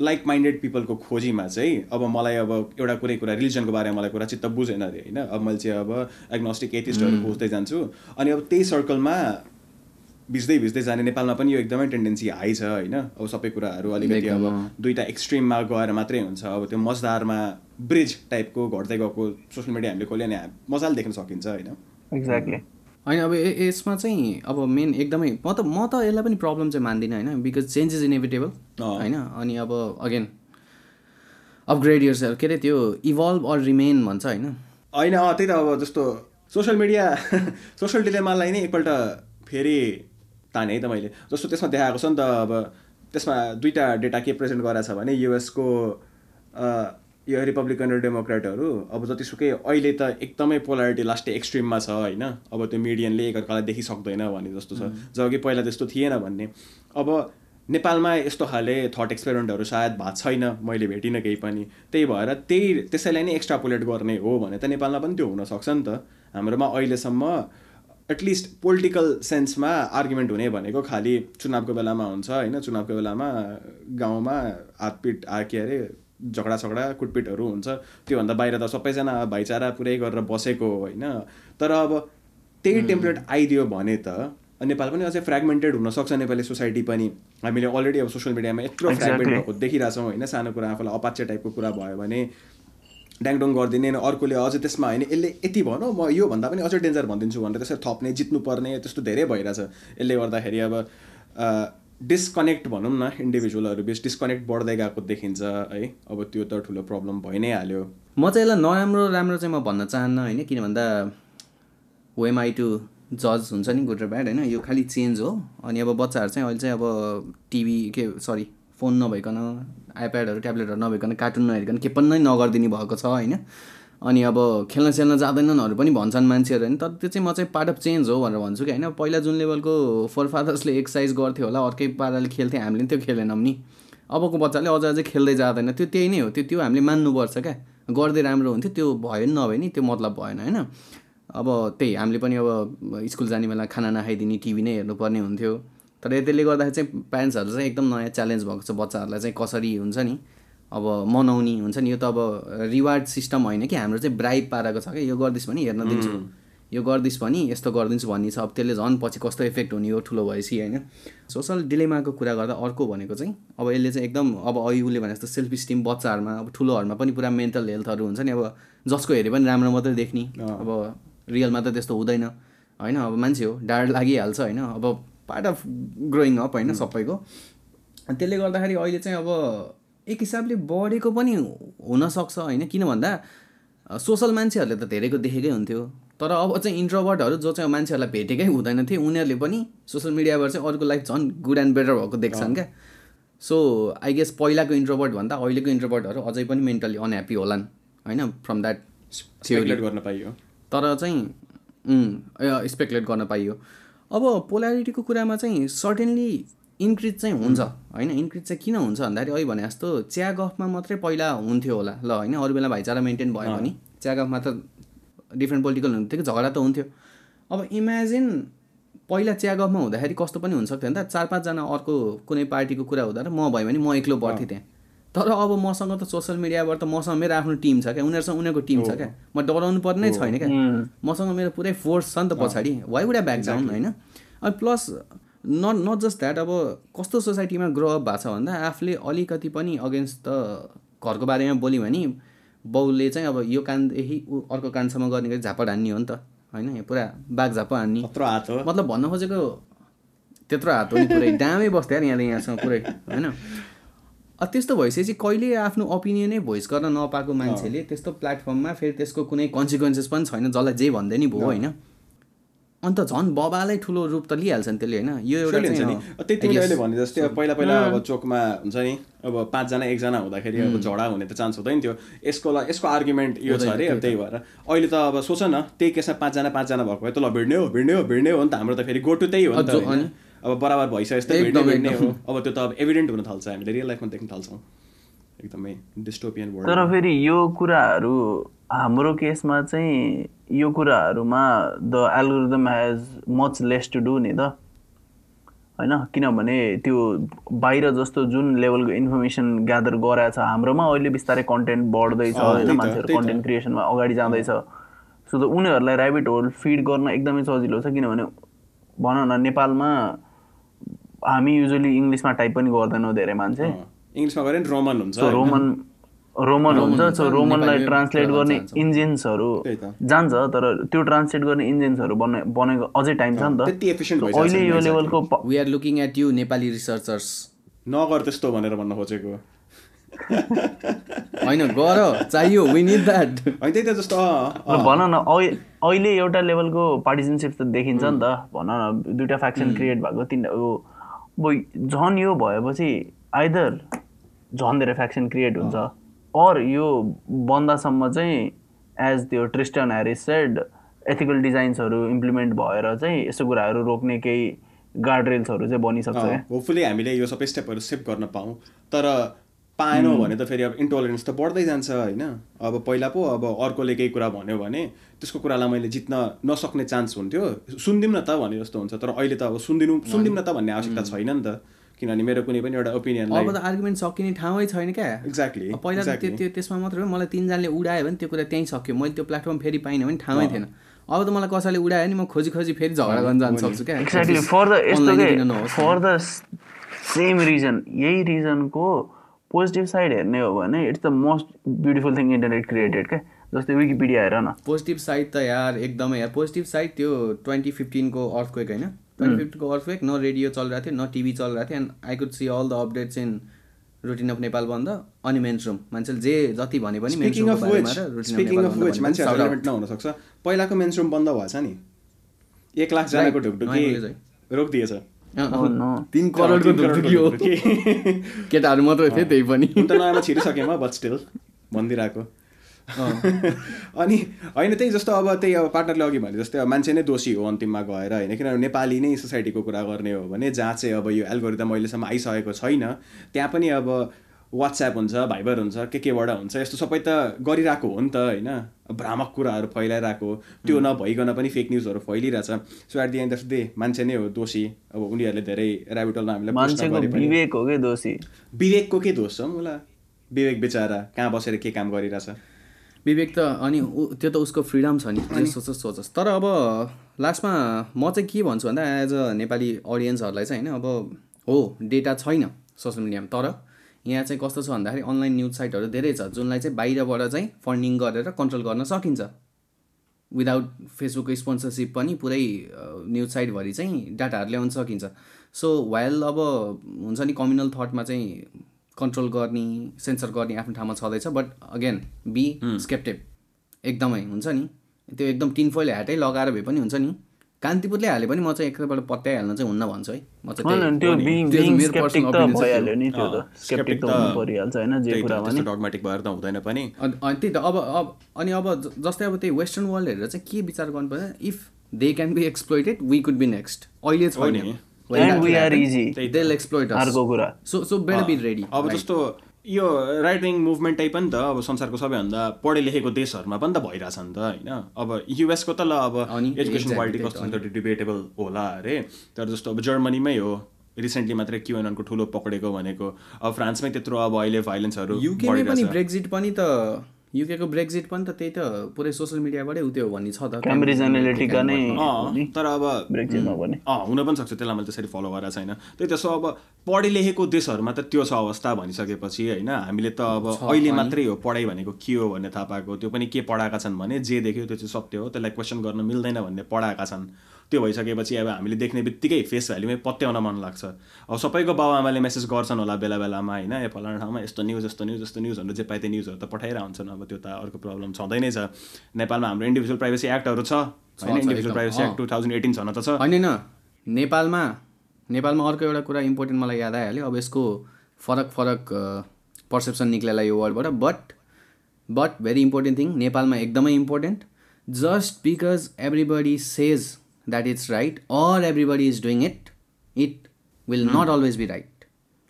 लाइक माइन्डेड पिपलको खोजीमा चाहिँ अब मलाई अब एउटा कुनै कुरा रिलिजनको बारेमा मलाई कुरा चित्त बुझेन अरे होइन? अब मैले चाहिँ अब एग्नोस्टिक एथिस्टहरू खोज्दै जान्छु। अनि अब त्यही सर्कलमा भिज्दै भिज्दै जाने नेपालमा पनि यो एकदमै टेन्डेन्सी हाई छ होइन? अब सबै कुराहरू अलिकति अब दुइटा एक्सट्रिममा गएर मात्रै हुन्छ। अब त्यो मजदारमा ब्रिज टाइपको घट्दै गएको सोसियल मिडिया हामीले खोल्यो भने मजाले देख्न सकिन्छ होइन? एक्ज्याक्टली होइन अब यसमा चाहिँ अब मेन एकदमै म त म त यसलाई पनि प्रब्लम चाहिँ मान्दिनँ होइन? बिकज चेन्ज इज इनेभिटेबल होइन? अनि अब अगेन अपग्रेड इयर्स के अरे त्यो इभल्भ अर रिमेन भन्छ होइन? होइन अँ त्यही त अब जस्तो सोसियल मिडिया सोसियल डिलेमालाई नै एकपल्ट फेरि ताने है त मैले। जस्तो त्यसमा देखाएको छ नि त अब त्यसमा दुइटा डेटा के प्रेजेन्ट गराएको छ भने युएसको यो रिपब्लिकन र डेमोक्रेटहरू अब जतिसुकै अहिले त एकदमै पोलारिटी लास्टै एक्सट्रिममा छ होइन? अब त्यो मिडियनले एकअर्कालाई देखिसक्दैन भन्ने जस्तो छ। जब कि पहिला त्यस्तो थिएन भन्ने। अब नेपालमा यस्तो खाले थट एक्सपेरिमेन्टहरू सायद भएको छैन मैले भेटिनँ केही पनि। त्यही भएर त्यही त्यसैलाई नै एक्स्ट्रापोलेट गर्ने हो भने त नेपालमा पनि त्यो हुनसक्छ नि त। हाम्रोमा अहिलेसम्म एटलिस्ट पोलिटिकल सेन्समा आर्गुमेन्ट हुने भनेको खालि चुनावको बेलामा हुन्छ होइन? चुनावको बेलामा गाउँमा हातपिट के अरे झगडा झगडा कुटपिटहरू हुन्छ त्योभन्दा बाहिर त सबैजना भाइचारा पुरै गरेर बसेको होइन। तर अब त्यही टेम्प्लेट आइदियो भने त नेपाल पनि अझै फ्रेगमेन्टेड हुनसक्छ नेपाली सोसाइटी पनि। हामीले अलरेडी अब सोसियल मिडियामा यत्रो फ्रेगमेन्ट भएको देखिरहेछौँ होइन सानो कुरा आफूलाई अपाच्य टाइपको कुरा भयो भने। ड्याङडोङ गरिदिने अर्कोले अझै त्यसमा होइन यसले यति भनौँ म योभन्दा पनि अझै डेन्जर भनिदिन्छु भनेर त्यसरी थप्ने जित्नुपर्ने त्यस्तो धेरै भइरहेछ। यसले गर्दाखेरि अब डिस्कनेक्ट भनौँ न इन्डिभिजुअलहरू बिच डिस्कनेक्ट बढ्दै गएको देखिन्छ है। अब त्यो त ठुलो प्रब्लम भइ नै हाल्यो। म चाहिँ यसलाई नराम्रो राम्रो चाहिँ म भन्न चाहन्न होइन? किन भन्दा वेम आई टु जज हुन्छ नि गुड र ब्याड होइन? यो खालि चेन्ज हो। अनि अब बच्चाहरू चाहिँ अहिले चाहिँ अब टिभी के सरी फोन नभइकन आइप्याडहरू ट्याब्लेटहरू नभइकन कार्टुन नहेरिकन के पनि नगरिदिने भएको छ होइन? अनि अब खेल्न सेल्न जाँदैनन्हरू पनि भन्छन् मान्छेहरू होइन तर त्यो चाहिँ म चाहिँ पार्ट अफ चेन्ज हो भनेर भन्छु कि होइन। पहिला जुन लेभलको फोर फादर्सले एक्सर्साइज गर्थ्यो होला अर्कै पाराले खेल्थ्यो हामीले पनि त्यो खेलेनौँ नि। अबको बच्चाले अझ अझै खेल्दै जाँदैन त्यो त्यही नै हो त्यो त्यो हामीले मान्नुपर्छ क्या। गर्दै राम्रो हुन्थ्यो त्यो भयो नि नभए नि त्यो मतलब भएन होइन। अब त्यही हामीले पनि अब स्कुल जाने बेला खाना नखाइदिने टिभी नै हेर्नुपर्ने हुन्थ्यो। तर त्यसले गर्दाखेरि चाहिँ प्यारेन्ट्सहरू चाहिँ एकदम नयाँ च्यालेन्ज भएको छ बच्चाहरूलाई चाहिँ कसरी हुन्छ नि? अब मनाउने हुन्छ नि यो त अब रिवार्ड सिस्टम होइन कि हाम्रो चाहिँ ब्राइब पाराको छ क्या यो गरिदिस् भने हेर्न दिन्छु। यो गरिदिस् भने यस्तो गरिदिन्छु भन्ने छ। अब त्यसले झन् पछि कस्तो इफेक्ट हुने हो ठुलो भएपछि होइन। सोसल डिलेमाको कुरा गर्दा अर्को भनेको चाहिँ अब यसले चाहिँ एकदम अब अहिले उसले भने जस्तो सेल्फ स्टिम बच्चाहरूमा अब ठुलोहरूमा पनि पुरा मेन्टल हेल्थहरू हुन्छ नि। अब जसको हेरे पनि राम्रो मात्रै देख्ने। अब रियलमा त त्यस्तो हुँदैन। होइन अब मान्छे हो डाँड लागिहाल्छ होइन। अब पार्ट अफ ग्रोइङ अप होइन सबैको। त्यसले गर्दाखेरि अहिले चाहिँ अब एक हिसाबले बढेको पनि हुनसक्छ होइन? किन भन्दा सोसल मान्छेहरूले त धेरैको देखेकै हुन्थ्यो। तर अब चाहिँ इन्ट्रोभर्टहरू जो चाहिँ मान्छेहरूलाई भेटेकै हुँदैन थियो उनीहरूले पनि सोसियल मिडियाबाट चाहिँ अरूको लाइफ झन् गुड एन्ड बेटर भएको देख्छन् क्या। सो आई गेस पहिलाको इन्ट्रोभर्ट भन्दा अहिलेको इन्ट्रोभर्टहरू अझै पनि मेन्टली अनह्याप्पी होलान् होइन? फ्रम द्याट गर्न पाइयो। तर चाहिँ स्पेकुलेट गर्न पाइयो। अब पोल्यारिटीको कुरामा चाहिँ सर्टेनली इन्क्रिज चाहिँ हुन्छ होइन? इन्क्रिज चाहिँ किन हुन्छ भन्दाखेरि अहिले भने जस्तो चिया गफमा मात्रै पहिला हुन्थ्यो होला। ल होइन? अरू बेला भाइचारा मेन्टेन भयो भने चिया गफमा त डिफ्रेन्ट पोलिटिकल हुन्थ्यो कि झगडा त हुन्थ्यो। अब इमेजिन पहिला चिया गफमा हुँदाखेरि कस्तो पनि हुनसक्थ्यो भने त। चार पाँचजना अर्को कुनै पार्टीको कुरा हुँदा र म भयो भने म एक्लो पर्थेँ त्यहाँ। तर अब मसँग त सोसियल मिडियाबाट त मसँग मेरो आफ्नो टिम छ क्या? उनीहरूसँग उनीहरूको टिम छ क्या? म डराउनु पर्ने छैन क्या? मसँग मेरो पुरै फोर्स छ नि त पछाडि। वाइ वुड ब्याक डाउन होइन? अनि plus not not just that अब कस्तो सोसाइटीमा ग्रो अप भएको छ भन्दा आफूले अलिकति पनि अगेन्स्ट द घरको बारेमा बोल्यो भने बाउले चाहिँ अब यो कानदेखि अर्को कानसम्म गर्ने गरी झापड हान्ने हो नि त। होइन पुरा बाघ झापा हान्ने। मतलब भन्न खोजेको त्यत्रो हात पनि पुरै। डामै बस्थ्यो यार यहाँदेखि यहाँसँग पुरै। होइन? त्यस्तो भइसकेपछि कहिले आफ्नो ओपिनियनै भोइस गर्न नपाएको मान्छेले त्यस्तो प्लेटफर्ममा फेरि त्यसको कुनै कन्सिक्वेन्सेस पनि छैन जसलाई जे भन्दै नि भयो होइन? अन्त झन् बबालाई ठुलो रूप त लिइहाल्छ नि त्यसले होइन? यो एउटा नि। त्यति अहिले भने जस्तै अब पहिला पहिला अब चोकमा हुन्छ नि अब पाँचजना एकजना हुँदाखेरि अब झगडा हुने त चान्स हुँदैन थियो। यसको यसको आर्ग्युमेन्ट यो छ अरे अब त्यही भएर। अहिले त अब सोच न त्यही केसमा पाँचजना पाँचजना भएको भए त ल भिड्ने हो भिड्ने हो भिड्ने हो नि त। हाम्रो त फेरि गोटु त्यही हो नि त? अब बराबर भइसकेपछि त भिड्ने भिड्ने हो। अब त्यो त अब एभिडेन्ट हुन थाल्छ हामीले रियल लाइफमा देख्न थाल्छौँ। एकदमै डिस्टोपियन वर्ल्ड तर फेरि यो कुराहरू हाम्रो केसमा चाहिँ यो कुराहरूमा the algorithm has much less to do नि त। होइन? किनभने त्यो बाहिर जस्तो जुन लेभलको इन्फर्मेसन ग्यादर गराएको छ हाम्रोमा अहिले बिस्तारै कन्टेन्ट बढ्दैछ होइन? मान्छेहरू। कन्टेन्ट क्रिएसनमा अगाडि जाँदैछ। सो त उनीहरूलाई ऱ्याबिट होल फिड गर्न एकदमै सजिलो छ किनभने भनौँ न नेपालमा हामी युजली इङ्ग्लिसमा टाइप पनि गर्दैनौँ धेरै मान्छे। इङ्ग्लिसमा रोमन हुन्छ? रोमन रोमन हुन्छ सो रोमनलाई ट्रान्सलेट गर्ने। इन्जिन्सहरू। जान्छ तर त्यो ट्रान्सलेट गर्ने इन्जिन्सहरू बने बनेको अझै टाइम छ नि त। अहिले यो। लेभलको we are looking at you Nepali researchers नगर त्यस्तो भनेर भन्न खोजेको। होइन गर चाहियो वी निड द्याट होइन त्यही त जस्तो भन न अहि- अहिले एउटा लेभलको पार्टिसनसिप त देखिन्छ नि त। भन न दुइटा फ्याक्सन क्रिएट भएको तिनवटा अब झन् यो भएपछि आइदर झन् धेरै फ्याक्सन क्रिएट हुन्छ अर यो बन्दासम्म चाहिँ एज त्यो ट्रिस्टन ह्यारिस सेड एथिकल डिजाइन्सहरू इम्प्लिमेन्ट भएर चाहिँ यस्तो कुराहरू रोक्ने केही गार्ड रेल्सहरू चाहिँ बनिसक्छ होपफुली हामीले यो सबै स्टेपहरू सेभ गर्न पाऊँ। तर पाएनौँ भने त फेरि अब इन्टोलरेन्स त बढ्दै जान्छ होइन? अब पहिला पो अब अर्कोले केही कुरा भन्यो भने त्यसको कुरालाई मैले जित्न नसक्ने चान्स हुन्थ्यो। सुनिदिउँ न त भने जस्तो हुन्छ तर अहिले त अब सुनिदिनु सुनिदिउँ न त भन्ने आवश्यकता छैन नि त। किनभने मेरो कुनै पनि एउटा अब ओपिनियनलाई त आर्गुमेन्ट सकिने ठाउँै छैन क्या। एक्ज्याक्टली अब पहिला त त्यो त्यो त्यसमा मात्र हो मलाई तिनजनाले उडायो भने त्यो कुरा त्यहीँ सक्यो। मैले त्यो प्लेटफर्म फेरि पाइनँ भने ठाउँै थिएन। अब त मलाई कसैले उडायो भने म खोजी खोजी फेरि झगडा गर्न जान सक्छु क्या। Exactly for the for the same reason यही रिजनको पोजिटिभ साइड हेर्ने हो भने it's the most beautiful thing internet created क्या। जस्तै विकिपिडिया हेर न। पोजिटिभ साइड त यार एकदमै यार। पोजिटिभ साइड त्यो ट्वेन्टी फिफ्टिनको अर्थक्वेक होइन? ट्वेन्टी फिफ्टिनको अर्थक्वेक न रेडियो चलिरहेको थियो न टिभी चलिरहेको थियो। And I could see all the updates in routine of Nepal bandh अनि मेन्सरुम मान्छेले जे जति भने पनि स्पिकिङ अफ बारेमा विच र routine of speaking Nepal of bandh नहुनसक्छ। पहिलाको भएछ नि? एक. ढुकढुकी नयाँ कलेज रोकिदिएछ। Oh. तिन करोडको हो। केटाहरू मात्रै थिए त्यही पनि। त नयाँमा छिरिसकेँ म बट स्टिल भनिदिरहेको अनि होइन त्यही जस्तो अब त्यही अब पार्टनरले अघि भने जस्तै अब मान्छे नै दोषी हो अन्तिममा गएर होइन किनभने नेपाली नै सोसाइटीको कुरा गर्ने हो भने जहाँ चाहिँ अब यो एल्गोरिदम अहिलेसम्म आइसकेको छैन त्यहाँ पनि अब वाट्सएप हुन्छ भाइबर हुन्छ के केबाट हुन्छ यस्तो सबै त गरिरहेको हो नि त होइन। भ्रामक कुराहरू फैलाइरहेको त्यो नभइकन पनि फेक न्युजहरू फैलिरहेछ। So at the end of day मान्छे नै हो दोषी। अब उनीहरूले धेरै ऱ्याबिटलमा हामीलाई हो विवेकको के दोष छ मुला? विवेक बेचारा कहाँ बसेर के काम गरिरहेछ? विवेक त अनि त्यो त उसको फ्रिडम छ नि। सोचोस् सोचोस्। तर अब लास्टमा म चाहिँ के भन्छु भन्दा एज अ नेपाली अडियन्सहरूलाई चाहिँ होइन अब हो डेटा छैन सोसियल मिडियामा। तर यहाँ चाहिँ कस्तो छ भन्दाखेरि अनलाइन न्युज साइटहरू धेरै छ जुनलाई चाहिँ बाहिरबाट चाहिँ फन्डिङ गरेर कन्ट्रोल गर्न सकिन्छ। विदाउट फेसबुकको स्पोन्सरसिप पनि पुरै न्युज साइटभरि चाहिँ डाटाहरू ल्याउन सकिन्छ। सो वाइल अब हुन्छ नि कम्युनल थटमा चाहिँ कन्ट्रोल गर्ने सेन्सर गर्ने आफ्नो ठाउँमा छँदैछ बट अगेन बी स्केप्टेप एकदमै हुन्छ नि। त्यो एकदम टिनफोइल ह्याटै लगाएर भए पनि हुन्छ नि। कान्तिपुरले हाले पनि म चाहिँ एकैपल्ट पत्याइहाल्न चाहिँ हुन्न भन्छु है। म चाहिँ त्यही- त अब अब अनि अब जस्तै अब त्यही वेस्टर्न वर्ल्ड हेरेर चाहिँ के विचार गर्नुपर्छ? If they can be exploited we could be next अहिले। छैन। And we are easy They'll exploit us. अर्को कुरा So so better be ready. अब right? जस्तो यो राइट विङ मुभमेन्टै पनि त अब संसारको सबैभन्दा पढे लेखेको देशहरूमा पनि त भइरहेछ नि त होइन? अब युएसको त ल अब एजुकेसन क्वालिटी कस्तो छ त्यो डिबेटेबल होला अरे। तर जस्तो अब जर्मनीमै हो रिसेन्टली मात्रै क्युएननको ठुलो पक्रेको भनेको अब फ्रान्समै त्यत्रो अब अहिले भाइलेन्सहरू युकेमै पनि ब्रेक्जिट पनि त युकेको ब्रेक्जिट पनि त त्यही त पुरै सोसियल मिडियाबाटै उ त्यो भन्ने छ त। क्याम्ब्रिज एनालिटिका नै तर अब अँ हुन पनि सक्छ त्यसलाई मैले त्यसरी फलो गरेको छैन। त्यही त सो अब पढे लेखेको देशहरूमा त त्यो छ अवस्था भनिसकेपछि होइन हामीले त अब अहिले मात्रै हो पढाइ भनेको के हो भन्ने थाहा पाएको। त्यो पनि के पढाएका छन् भने जे देख्यो त्यो चाहिँ सत्य हो त्यसलाई क्वेसन गर्न मिल्दैन भन्ने पढाएका छन्। त्यो भइसकेपछि अब हामीले देख्ने बित्तिकै फेस भ्याल्युमै पत्याउन मन लाग्छ। अब सबैको बाबुआमाले मेसेज गर्छन् होला बेला बेलामा होइन? यो फलाना ठाउँमा यस्तो न्युज यस्तो न्युज यस्तो न्युजहरू जे पाए त्यो न्युजहरू त पठाइरहेको हुन्छन्। अब त्यो त अर्को प्रब्लम छँदै नै छ। नेपालमा हाम्रो इन्डिभिजुअल प्राइभेसी एक्टहरू छ। होइन? Individual privacy act two thousand eighteen छन त छ। होइन नेपालमा नेपालमा अर्को एउटा कुरा इम्पोर्टेन्ट मलाई याद आइहाल्यो। अब यसको फरक फरक पर्सेप्सन निक्लेला यो वर्डबाट but. But very important thing नेपालमा एकदमै important just because everybody says that it's right or everybody is doing it it will not always be right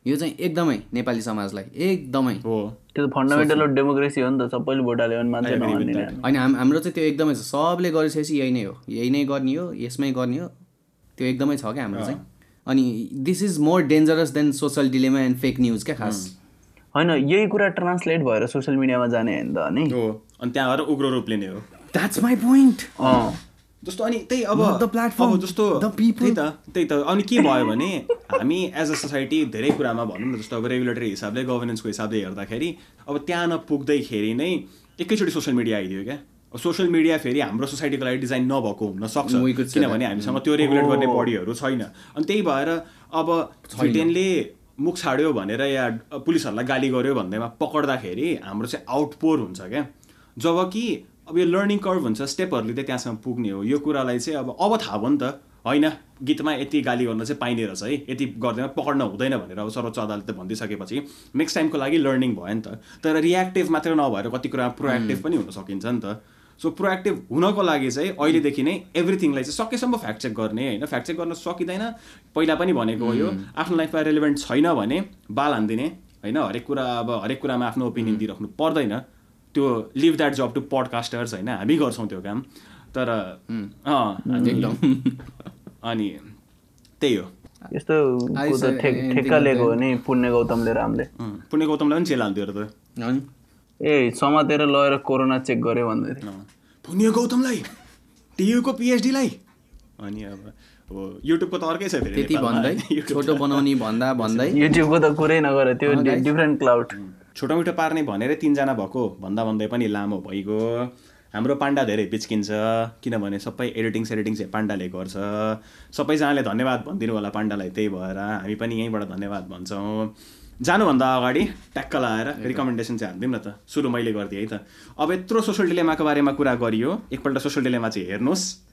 यो चाहिँ एकदमै नेपाली समाजलाई एकदमै हो। त्यो त फन्डामेन्टल अफ डेमोक्रेसी हो नि त सबैले भोट हाल्यो भने मान्छे। होइन हाम हाम्रो चाहिँ त्यो एकदमै छ। सबले गरिसकेपछि यही नै हो। यही नै गर्ने हो यसमै गर्ने हो। त्यो एकदमै छ क्या हाम्रो चाहिँ। अनि this is more dangerous than social dilemma and fake news क्या खास। होइन यही कुरा ट्रान्सलेट भएर सोसियल मिडियामा जाने होइन त अनि? हो। अनि त्यहाँ गएर उग्रो रूप लिने हो। द्याट्स माई पोइन्ट अँ। जस्तो अनि त्यही अब platform, अब जस्तो. त्यही त त्यही त। अनि के भयो भने हामी एज अ सोसाइटी धेरै कुरामा भनौँ न जस्तो अब रेगुलेटरी हिसाबले गभर्नेन्सको हिसाबले हेर्दाखेरि अब त्यहाँ नपुग्दैखेरि नै एकैचोटि सोसियल मिडिया आइदियो क्या। सोसियल मिडिया फेरि हाम्रो सोसाइटीको लागि डिजाइन नभएको हुनसक्छ किनभने हामीसँग त्यो रेगुलेट गर्ने बडीहरू छैन। अनि त्यही भएर अब ब्रिटेनले मुख छाड्यो भनेर या पुलिसहरूलाई गाली गर्यो भन्दैमा पक्र्दाखेरि हाम्रो चाहिँ आउटपोर हुन्छ क्या। जब कि अब यो लर्निङ कर्भ हुन्छ स्टेपहरूले चाहिँ त्यहाँसम्म पुग्ने हो। यो कुरालाई चाहिँ अब अब थाहा भयो नि त। होइन गीतमा यति गाली गर्न चाहिँ पाइने रहेछ है। यति गर्दैमा पक्र्न हुँदैन भनेर अब सर्वोच्च अदालतले भनिदिइसकेपछि नेक्स्ट टाइमको लागि लर्निङ भयो नि त। तर रियाक्टिभ मात्र नभएर कति कुरा प्रोएक्टिभ पनि हुन सकिन्छ नि त। सो प्रोएक्टिभ हुनको लागि चाहिँ अहिलेदेखि नै एभ्रिथिङलाई चाहिँ सकेसम्म फ्याक्ट चेक गर्ने होइन? फ्याक्ट चेक गर्न सकिँदैन। पहिला पनि भनेको हो यो आफ्नो लाइफमा रेलिभेन्ट छैन भने बाल हानिदिने होइन? हरेक कुरा अब हरेक कुरामा आफ्नो ओपिनियन दिइराख्नु पर्दैन। त्यो leave that job to podcasters होइन हामी गर्छौँ त्यो काम। तर अँ। एकदम। अनि त्यही हो। यस्तो ठेक्का लिएको हो नि पुण्य गौतमले रामले। पुण्य गौतमलाई पनि जेल हालिदियो र त। ए समातेर लगेर कोरोना चेक गर्यो भन्दै थियो पुण्य गौतमलाई? टियुको पिएचडीलाई अनि अब हो युट्युबको त अर्कै छ फेरि त्यति। भन्दै छोटो बनाउने भन्दा भन्दै। युट्युबको त कुरै नगर त्यो डिफ्रेन्ट क्लाउड छोटो मिठो पार्ने भनेरै तिनजना भएको भन्दा भन्दै पनि लामो भइगयो। हाम्रो पाण्डा धेरै बिच्किन्छ किनभने सबै एडिटिङ सेडिटिङ चाहिँ पाण्डाले गर्छ। सबैजनाले धन्यवाद भनिदिनु होला पाण्डालाई त्यही भएर हामी पनि यहीँबाट धन्यवाद भन्छौँ। जानुभन्दा अगाडि ट्याक्क लाएर रिकमेन्डेसन चाहिँ हालिदिउँ न त। सुरु मैले गरिदिएँ है त। अब यत्रो सोसियल डिलेमाको बारेमा कुरा गरियो। एकपल्ट सोसियल डिलेमा चाहिँ हेर्नुहोस्।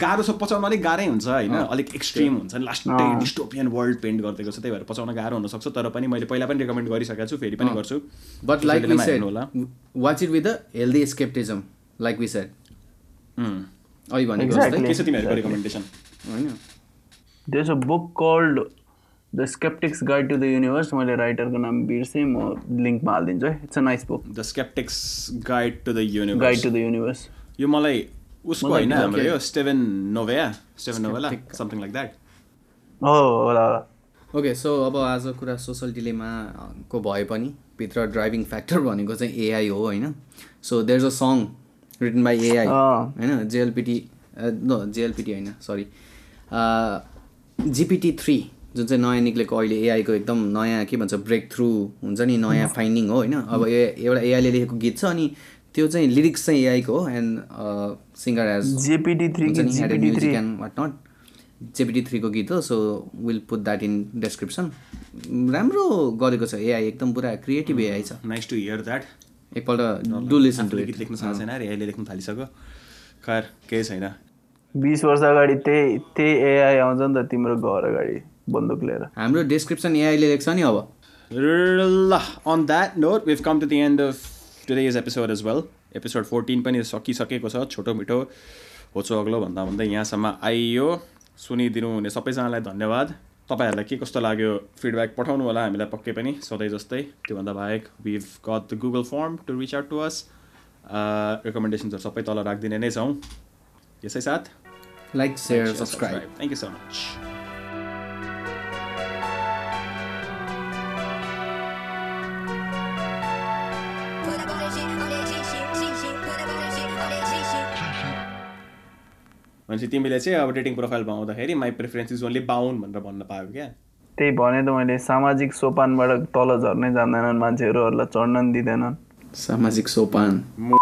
गाह्रो छ पचाउन अलिक गाह्रै हुन्छ होइन? अलिक एक्सट्रिम हुन्छ लास्टै डिस्टोपियन वर्ल्ड पेन्ट गरिदिएको छ त्यही भएर पचाउन गाह्रो हुनसक्छ तर पनि मैले पहिला पनि रेकमेन्ड गरिसकेको छु फेरि पनि गर्छु। बट लाइक होला। Watch it with a healthy skepticism like we said. अघि भनेको के छ तिमीहरूको रिकमेन्डेसन होइन। There a book called the skeptics guide to the universe मैले राइटरको नाम बिर्सेँ म लिङ्कमा हालिदिन्छु है। It's a nice book the skeptics guide to the guide universe to the universe यो मलाई उसको होइन हाम्रो यो Steven Novella Steven Novella something like that हो होला होला ओके सो अब आज कुरा सोसल डिलेमाको भए पनि भित्र ड्राइभिङ फ्याक्टर भनेको चाहिँ एआई हो होइन so there a song written by AI. होइन जेएलपिटी नो जेएलपिटी होइन सरी जिपिटी थ्री जुन चाहिँ नयाँ निक्लेको अहिले एआईको एकदम नयाँ के भन्छ ब्रेक थ्रु हुन्छ नि नयाँ फाइन्डिङ हो होइन अब ए एउटा एआईले लेखेको गीत छ अनि त्यो चाहिँ लिरिक्स चाहिँ एआईको हो and singer as GPT three कि GPT three? And what not GPT थ्रीको गीत हो so will put that in description राम्रो गरेको छ एआई एकदम पुरा क्रिएटिभ एआई छ। नाइस टु हियर द्याट एकपल्ट डु लिसन टु गीत लेख्न सक्छ छैन अहिले लेख्न थालिसक्यो। खैर केही छैन। बिस वर्ष अगाडि त्यही त्यही एआई आउँछ नि त तिम्रो घर अगाडि बन्दुक लिएर। हाम्रो डेस्क्रिप्सन एआईले लेख्छ नि अब। ल on that note we've come to the end of today's episode as well episode fourteen पनि सकिसकेको छ छोटो मिठो होचो अग्लो भन्दा भन्दै यहाँसम्म आइयो। सुनिदिनु हुने सबैजनालाई धन्यवाद। तपाईँहरूलाई के कस्तो लाग्यो? फिडब्याक पठाउनु होला हामीलाई पक्कै पनि सधैँ जस्तै। त्योभन्दा बाहेक we've got the Google form to reach out to us रेकमेन्डेसन्सहरू सबै तल राखिदिने नै छौँ। यसै साथ like share subscribe thank you so much भनेपछि तिमीले चाहिँ अब डेटिङ प्रोफाइलमा आउँदाखेरि my preference is only Bahun भनेर भन्न पायो क्या। त्यही भने त मैले सामाजिक सोपानबाट तल झर्नै जान्दैनन् मान्छेहरू अरूलाई चढ्न दिँदैनन्। सामाजिक सोपान। म